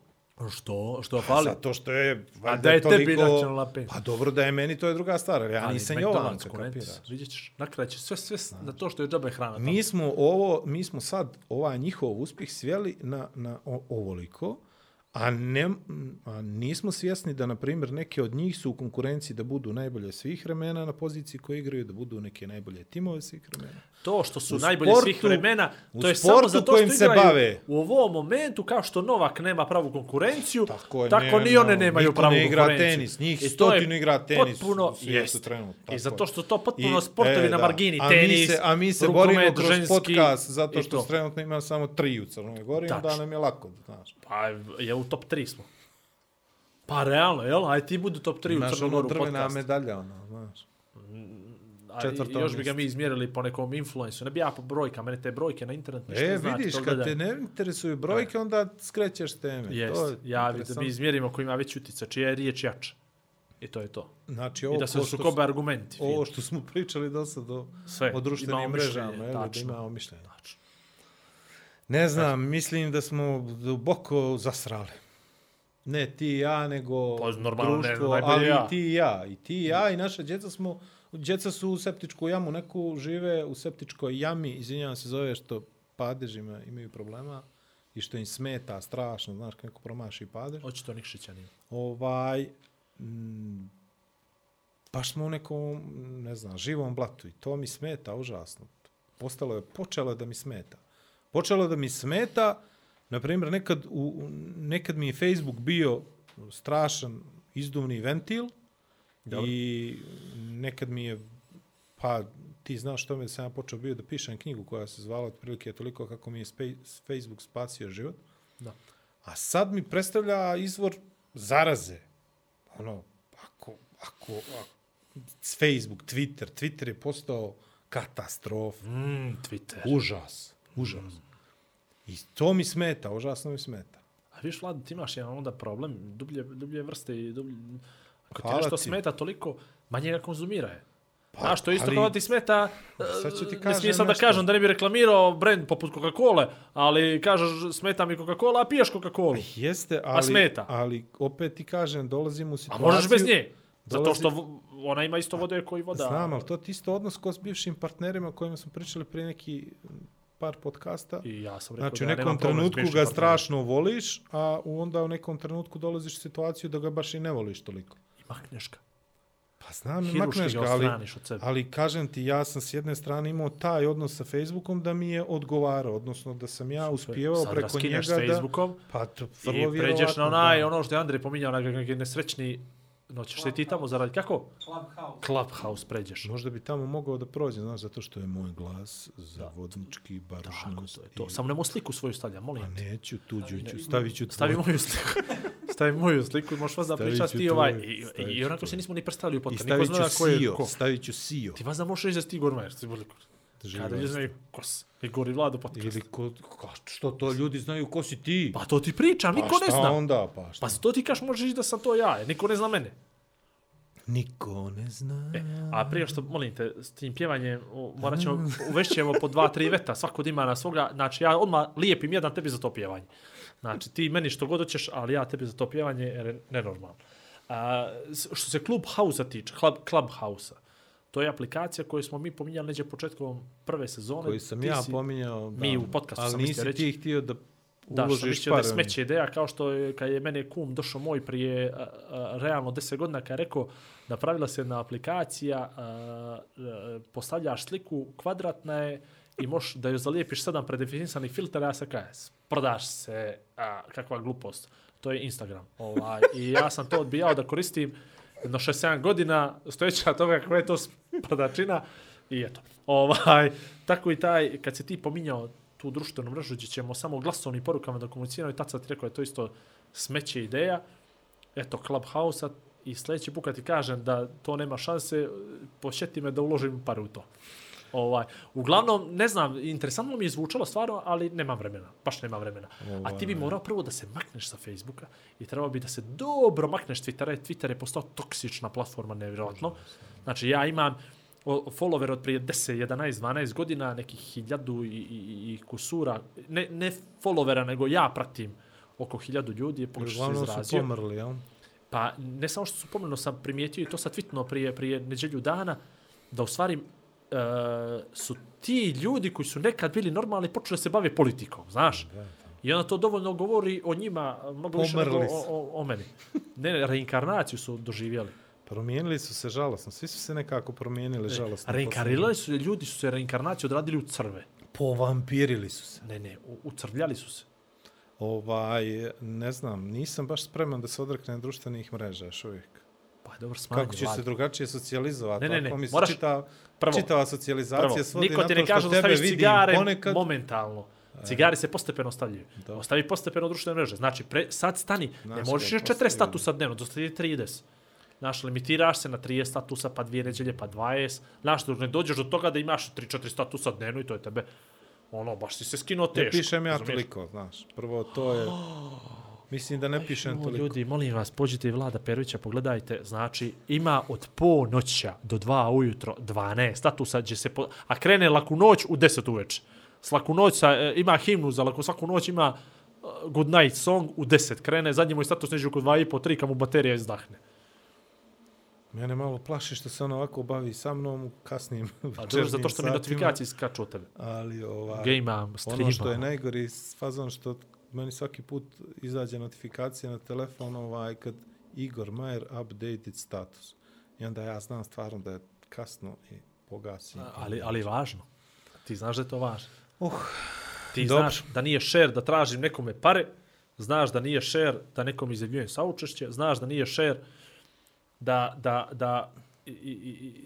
Što? Što fali? Zato što je, valjda da je tebi nacionalna penzija. Pa dobro da je meni, to je druga stvar, ja Ali nisam Jovanka, kapiraš. Vidjet ćeš, na kraju će sve, sve na to što je džabe hrana. tamo. Mi smo ovo, mi smo sad ovaj njihov uspjeh sveli na, na o, ovoliko, a, ne, a nismo svjesni da, na primjer, neke od njih su u konkurenciji da budu najbolje svih vremena na poziciji koje igraju, da budu neke najbolje timove svih vremena. To što su U najbolji sportu- svih vremena, to je samo zato što se bave. u ovom momentu, kao što Novak nema pravu konkurenciju, Tako je, tako ne, ni one nemaju niko pravu ne igra konkurenciju. tenis, njih I stotinu igra tenis potpuno, jest. trenutno, I zato što to potpuno I- sportovi e, na da. margini, a mi tenis, se, a mi se rukomet, borimo kroz ženski podcast zato što to. trenutno ima samo tri u Crnoj Gori, Tačno. nam je lako, znaš. Pa je u top 3 smo. Pa realno, jel? Aj ti budu top 3 u Imaš ono Crnogoru drvena podcast. medalja, ono, znaš. A četvrto još bi ga mi izmjerili po nekom influensu. Ne bi ja po brojkama, mene te brojke na internetu nešto E, znači, vidiš, to kad gledam. te ne interesuju brojke, onda skrećeš teme. Jest, To je ja da interesantno. mi izmjerimo ko ima veći utjecaj, čija je riječ jača. I to je to. Znači, I ovo, da se sukobe argumenti. ovo što smo pričali do sad o, Sve, o društvenim mrežama, mišljenje, je, da tačno. imamo mišljenje. Tačno. Ne znam, mislim da smo duboko zasrali. Ne ti i ja, nego Pa, normalno, ne, društvo, najbolje ali ja. i ti i ja. I ti i ja i naša djeca smo, djeca su u septičku jamu, neku žive u septičkoj jami, izvinjavam se zove što padežima imaju problema i što im smeta strašno, znaš, kad neko promaši padež. Očito Nikšića nije. Ovaj, mm, baš smo u nekom, ne znam, živom blatu i to mi smeta užasno. Postalo je, počelo je da mi smeta. Počelo je da mi smeta, na primjer, nekad, u- nekad mi je Facebook bio strašan izduvni ventil Dobro. i nekad mi je, pa ti znaš što me sam ja počeo bio da pišem knjigu koja se zvala otprilike toliko kako mi je spe- Facebook spasio život. Da. A sad mi predstavlja izvor zaraze. Ono, ako, ako, ako Facebook, Twitter, Twitter je postao katastrofa, Mm, Twitter. užas, užas. I to mi smeta, užasno mi smeta. A viš, Vlad, ti imaš jedan onda problem, dublje, dublje vrste i dublje... Ako ti nešto ti. smeta toliko, manje ga konzumira je. Pa, Znaš, to je isto ali- kao da ti smeta, Sad ću ti e, kažem sad da kažem da ne bi reklamirao brand poput Coca-Cola, ali kažeš smeta mi Coca-Cola, a piješ Coca-Cola. Jeste, ali, smeta. ali opet ti kažem, dolazim u A situaciju... možeš bez nje. Zato dolazi- što vo- ona ima isto vode koji voda. Znam, ali to ti isto odnos ko s bivšim partnerima o kojima smo pričali prije neki par podcasta. I ja sam rekao Znači, u da ja nekom trenutku ga strašno voliš, a onda u nekom trenutku dolaziš u situaciju da ga baš i ne voliš toliko. Makneš ga. Pa znam, Hiruški makneš ga ali, ali kažem ti, ja sam s jedne strane imao taj odnos sa Facebookom da mi je odgovarao, odnosno da sam ja uspijevao Sad preko raskineš njega s Facebookom da... Pa, to, I pređeš na onaj, da. ono što je Andrej pominjao, onaj nesrećni, no ćeš se ti tamo zaraditi, kako? Clubhouse. Clubhouse pređeš. Možda bi tamo mogao da prođe, znaš, zato što je moj glas zavodnički, Tako, barušnost. to je to. i- Samo nemo sliku svoju stavlja, molim Pa te. neću, tuđu ću, stavit ću Stavi tvoj. moju sliku. Stavi moju sliku, možeš vas da pričaš ti ovaj. tvoju, I, i ću onako tvoju. se nismo ni predstavili u I podcast. stavit ću Sio, stavit ću Sio. Ti vas da možeš reći da si ti Igor Majer, ti boli Kada ljudi znaju ko si. Igor i Vlado podcast. Ili ko, ko, što to ljudi znaju ko si ti? Pa to ti pričam, niko pa ne šta zna. onda, pa šta? Pa to ti kaš možeš da sam to ja, niko ne zna mene. Niko ne zna. E, a prije što, molim te, s tim pjevanjem, o, morat ćemo, uvešćemo po dva, tri veta, svako da ima na svoga, znači ja odmah lijepim jedan tebi za to pjevanje. Znači ti meni što god hoćeš, ali ja tebi za to pjevanje, jer je nenormalno. A, što se Clubhouse-a tiče, Club, Clubhouse-a, to je aplikacija koju smo mi pominjali neđe početkom prve sezone. Koji sam Ti ja si- pominjao. mi u podcastu ali sam nisi mislio reći. ti htio da Da, uložiš mislio da je smeće ideja, kao što je, kad je mene kum došao moj prije a, a, realno 10 godina, kad je rekao, napravila se jedna aplikacija, a, a, postavljaš sliku, kvadratna je, i možeš da joj zalijepiš sedam predefinisanih filtera, ja se kaj, prodaš se, a, kakva glupost. To je Instagram. Ovaj, I ja sam to odbijao da koristim jedno 6-7 godina, stojeća toga kako je to sprdačina, i eto. Ovaj, tako i taj, kad se ti pominjao tu društvenu mrežu gdje ćemo samo glasovnim porukama da komuniciramo i tad sad ti rekao je to isto smeće ideja. Eto, Clubhouse-a i sljedeći put kad ti kažem da to nema šanse, pošeti me da uložim pare u to. Ovaj, uglavnom, ne znam, interesantno mi je zvučalo stvarno, ali nemam vremena, baš nema vremena. A ti bi morao prvo da se makneš sa Facebooka i trebao bi da se dobro makneš Twittera, Twitter je postao toksična platforma, nevjerojatno. Znači, ja imam follower od prije 10, 11, 12 godina, nekih hiljadu i, i, i kusura, ne, ne followera, nego ja pratim oko hiljadu ljudi, je pogrešno se Uglavnom su izrazio. pomrli, jel? Pa ne samo što su pomeno, sam primijetio i to sad tvitno prije, prije neđelju dana, da u stvari e, su ti ljudi koji su nekad bili normalni počeli se bave politikom, znaš? I onda to dovoljno govori o njima, mnogo više nego o, o, o meni. Ne, ne, reinkarnaciju su doživjeli. Promijenili su se žalosno. Svi su se nekako promijenili žalosno. Reinkarnirali su, ljudi su se reinkarnaciju odradili u crve. Povampirili su se. Ne, ne, u, ucrvljali su se. Ovaj, ne znam, nisam baš spreman da se odreknem društvenih mreža još uvijek. Dobro, smanji. Kako ću se drugačije socijalizovati? Ne, ne, ne, Ako moraš- čita, prvo- čitava socijalizacija Prvo, svodi niko na ti to ne kaže što da tebe staviš vidim cigare ponekad. momentalno. Cigari se postepeno stavljaju. Da. Ostavi postepeno društvene mreže. Znači, pre, sad stani. ne Znaš možeš još 40 postavim. statusa dnevno, dostavi 30. Znaš, limitiraš se na 30 statusa, pa dvije neđelje, pa 20. Znaš, ne dođeš do toga da imaš 3-4 statusa dnevno i to je tebe, ono, baš si se skinuo Ne teško. pišem ja razumiješ? toliko, znaš. Prvo, to je... Mislim da ne pišem O, toliko. Ljudi, molim vas, pođite i Vlada Perovića, pogledajte, znači, ima od po noća do 2 ujutro 12 statusa, gdje se po... a krene laku noć u 10 uveče. S laku noć sa, e, ima himnu za laku, svaku noć ima uh, good night song u 10 krene, zadnji moj status neđe oko 2,5, 3, kad mu baterija izdahne. Mene malo plaši što se on ovako bavi sa mnom u kasnim A dobro, zato što mi satima, notifikacije skaču od tebe. Ali ovaj, Gameam, streama. ono što je najgori fazon što meni svaki put izađe notifikacija na telefon ovaj, kad Igor Majer updated status. I onda ja znam stvarno da je kasno i pogasim. Ali, ali je važno. Ti znaš da je to važno. Uh, Ti dobro. znaš da nije share da tražim nekome pare, znaš da nije share da nekom izjavljujem saučešće, znaš da nije share da, da, da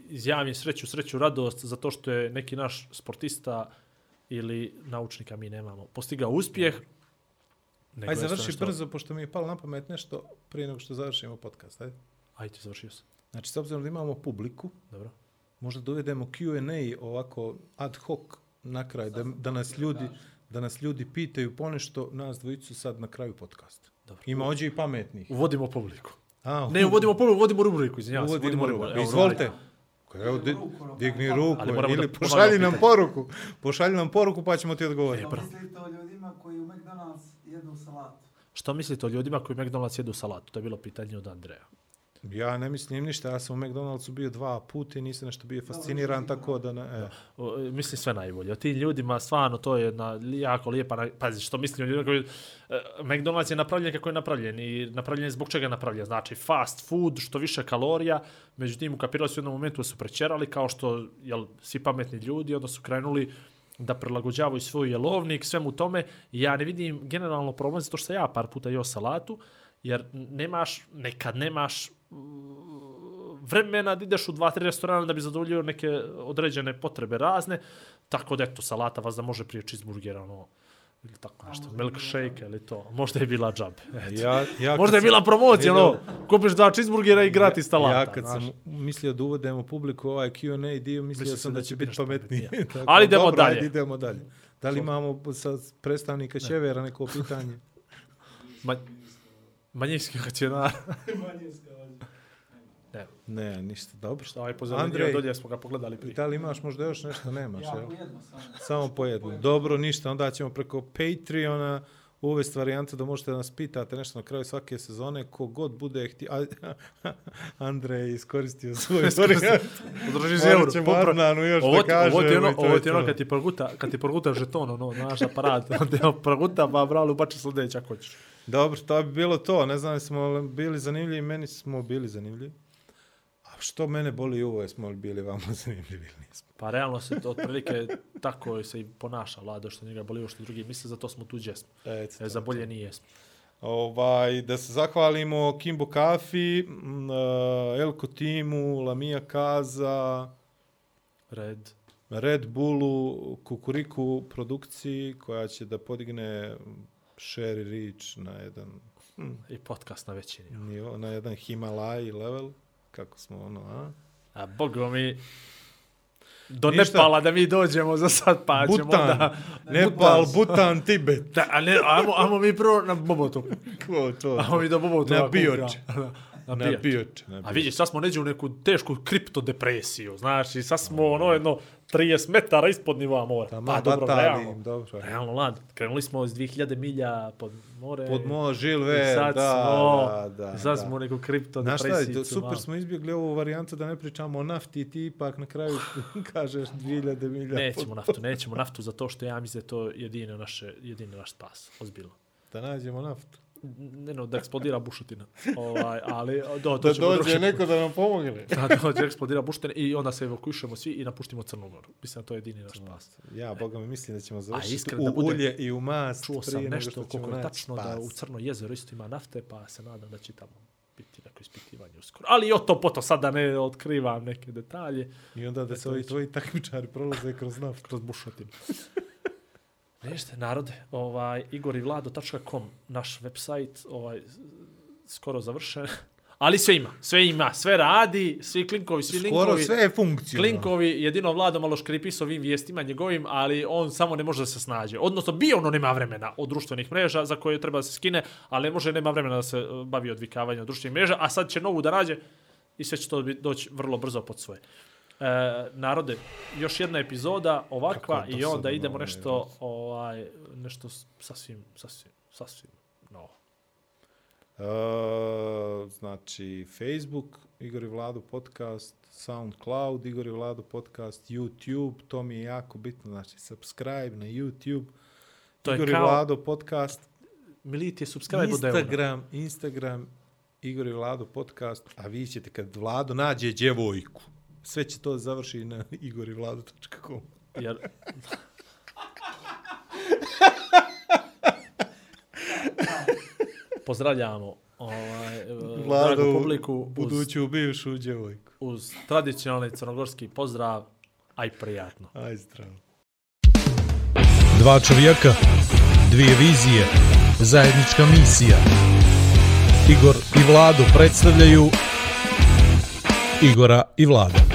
izjavim sreću, sreću, radost zato što je neki naš sportista ili naučnika mi nemamo. Postigao uspjeh. Nego Aj je to završi nešto- brzo, pošto mi je palo na pamet nešto prije nego što završimo podcast. Ajde. Ajde, završio sam. Znači, s obzirom da imamo publiku, Dobro. možda dovedemo Q&A ovako ad hoc na kraj, da, da nas ljudi da nas ljudi pitaju ponešto, nas dvojicu sad na kraju podcasta. Dobro. Ima ođe i pametnih. Uvodimo publiku. A, Ne, uvodimo publiku, uvodimo rubriku, izvinjavam se. uvodimo rubriku. rubriku. Izvolite. Evo, di, digni ruku ili pošalji nam poruku. Pošalji nam poruku pa ćemo ti odgovoriti. E, Što mislite o ljudima koji u McDonald's jedu salatu? Što mislite o ljudima koji McDonald's jedu salatu? To je bilo pitanje od Andreja. Ja ne mislim ništa, ja sam u McDonald'su bio dva puta i nisam nešto bio fasciniran, tako da ne... E. O, Mislim sve najbolje. O tim ljudima stvarno to je jedna jako lijepa, pazi što mislim o ljudima koji... e, McDonald's je napravljen kako je napravljen i napravljen je zbog čega je napravljen. Znači fast food, što više kalorija, međutim ukapirali su u jednom momentu da su prečerali kao što jel, svi pametni ljudi, onda su krenuli da prilagođavaju svoj jelovnik, svemu tome. Ja ne vidim generalno problem zato što ja par puta jeo salatu, jer nemaš, nekad nemaš mm, vremena da ideš u dva, tri restorana da bi zadovoljio neke određene potrebe razne, tako da eto, salata vas da može prije cheeseburgera, ono, ili tako nešto, milkshake ili to, možda je bila džabe. Eto. Ja, ja možda je bila promocija, ono, kupiš dva cheeseburgera i gratis salata. Ja kad znaš. sam mislio da uvedemo publiku ovaj Q&A dio, mislio Mislio sam da će biti pametnije. Tako, Ali idemo dobro, dalje. Ajde, idemo dalje. Da li imamo sa predstavnika Ševera neko pitanje? Ma, manjinski racionar. Ne, Ne, ništa, dobro. šta ovaj pozelenio Andrej, dolje smo ga pogledali prije. da li imaš možda još nešto? Nemaš, Ja jedno samo. Samo po jednu. Dobro, ništa. Onda ćemo preko Patreona uvesti varijante da možete da nas pitate nešto na kraju svake sezone. Kogod bude htio... A, Andrej je iskoristio svoju varijantu. Podrži Morat ćemo Arnanu još ovo da ti, kaže. ovo ti je ono, ovo je ti je ono kad ti proguta, kad ti proguta žeton, ono, znaš, aparat, onda je proguta, pa brali, ubači sljedeće ako hoćeš. Dobro, to bi bilo to. Ne znam, jesmo li bili zanimljivi, meni smo bili zanimljivi. Što mene boli ovo, jesmo li bili vama zanimljivi ili nismo? Pa realno se to otprilike tako se i ponaša vlada, što njega boli, ovo što drugi misle, zato smo tu gdje smo. Eto, E, za bolje nije jesmo. Ovaj, da se zahvalimo Kimbo Kafi, m, eh, Elko Timu, Lamija Kaza, Red. Red Bullu, Kukuriku produkciji koja će da podigne share i reach na jedan I podcast na većini. nivo, na jedan Himalaj level, kako smo ono, a? A bogo mi do Ništa. Nepala da mi dođemo za sad, pa ćemo Butan, onda... Nepal, Butan, Tibet. Da, a ne, ajmo, ajmo mi prvo na Bobotu. Ko to? Ajmo mi do Bobotu. Na Bioč. Na, Na Bioč. Bioč. na A vidiš, sad smo neđe u neku tešku kriptodepresiju, znaš, i sad smo ono jedno 30 metara ispod nivoa mora. Tamo pa dobro, batali realno. dobro. Realno, lad. Krenuli smo iz 2000 milja pod more. Pod mo, i Žilve, sad da, smo, da, da. i sad da. smo u neku Znaš kriptodepresiju. šta, je, super smo izbjegli ovu varijantu da ne pričamo o nafti i ti ipak na kraju kažeš 2000 milija. Nećemo naftu, nećemo naftu zato što ja mislim da je to jedino naše, jedini naš spas, ozbiljno. Da nađemo naftu. Ne no, da eksplodira bušotina. Ovaj, ali, do, to Da dođe drugi- neko da nam pomogne. da dođe eksplodira bušotina i onda se evakuišemo svi i napuštimo Crnu Goru. Mislim da to je jedini naš spas. Ja, boga mi mislim da ćemo završiti iskreno u da budem- ulje i u mast Čuo sam nešto koliko je tačno da u Crno jezero isto ima nafte, pa se nadam da će tamo biti neko ispitivanje uskoro. Ali i o to poto sad da ne otkrivam neke detalje I onda da se ovi tvoji takmičari prolaze kroz naftu. kroz bušotinu. Ništa, narode, ovaj, igorivlado.com, naš website, ovaj, skoro završen. Ali sve ima, sve ima, sve radi, svi klinkovi, svi Skoro linkovi. sve je funkcionalno. Klinkovi, jedino Vlado malo škripi s ovim vijestima njegovim, ali on samo ne može da se snađe. Odnosno, bio ono nema vremena od društvenih mreža za koje treba da se skine, ali ne može, nema vremena da se e, bavi odvikavanjem od društvenih mreža, a sad će novu da rađe i sve će to bi- doći vrlo brzo pod svoje. E, narode, još jedna epizoda ovakva Kako je i onda idemo je nešto, ovaj, nešto sasvim, sasvim, sasvim novo. Uh, znači, Facebook, Igor i Vlado podcast, SoundCloud, Igor i Vlado podcast, YouTube, to mi je jako bitno, znači, subscribe na YouTube, To je Igor i kao- Vlado podcast, Militi je subscribe eura. Instagram, Instagram, Igor i Vlado podcast, a vi ćete kad Vlado nađe djevojku, sve će to završi na igorivlado.com. Jer... Pozdravljamo ovaj, e, dragu Vlado, publiku uz, buduću bivšu djevojku. uz tradicionalni crnogorski pozdrav, aj prijatno. Aj zdravo. Dva čovjeka, dvije vizije, zajednička misija. Igor i Vlado predstavljaju Igora i Vlada.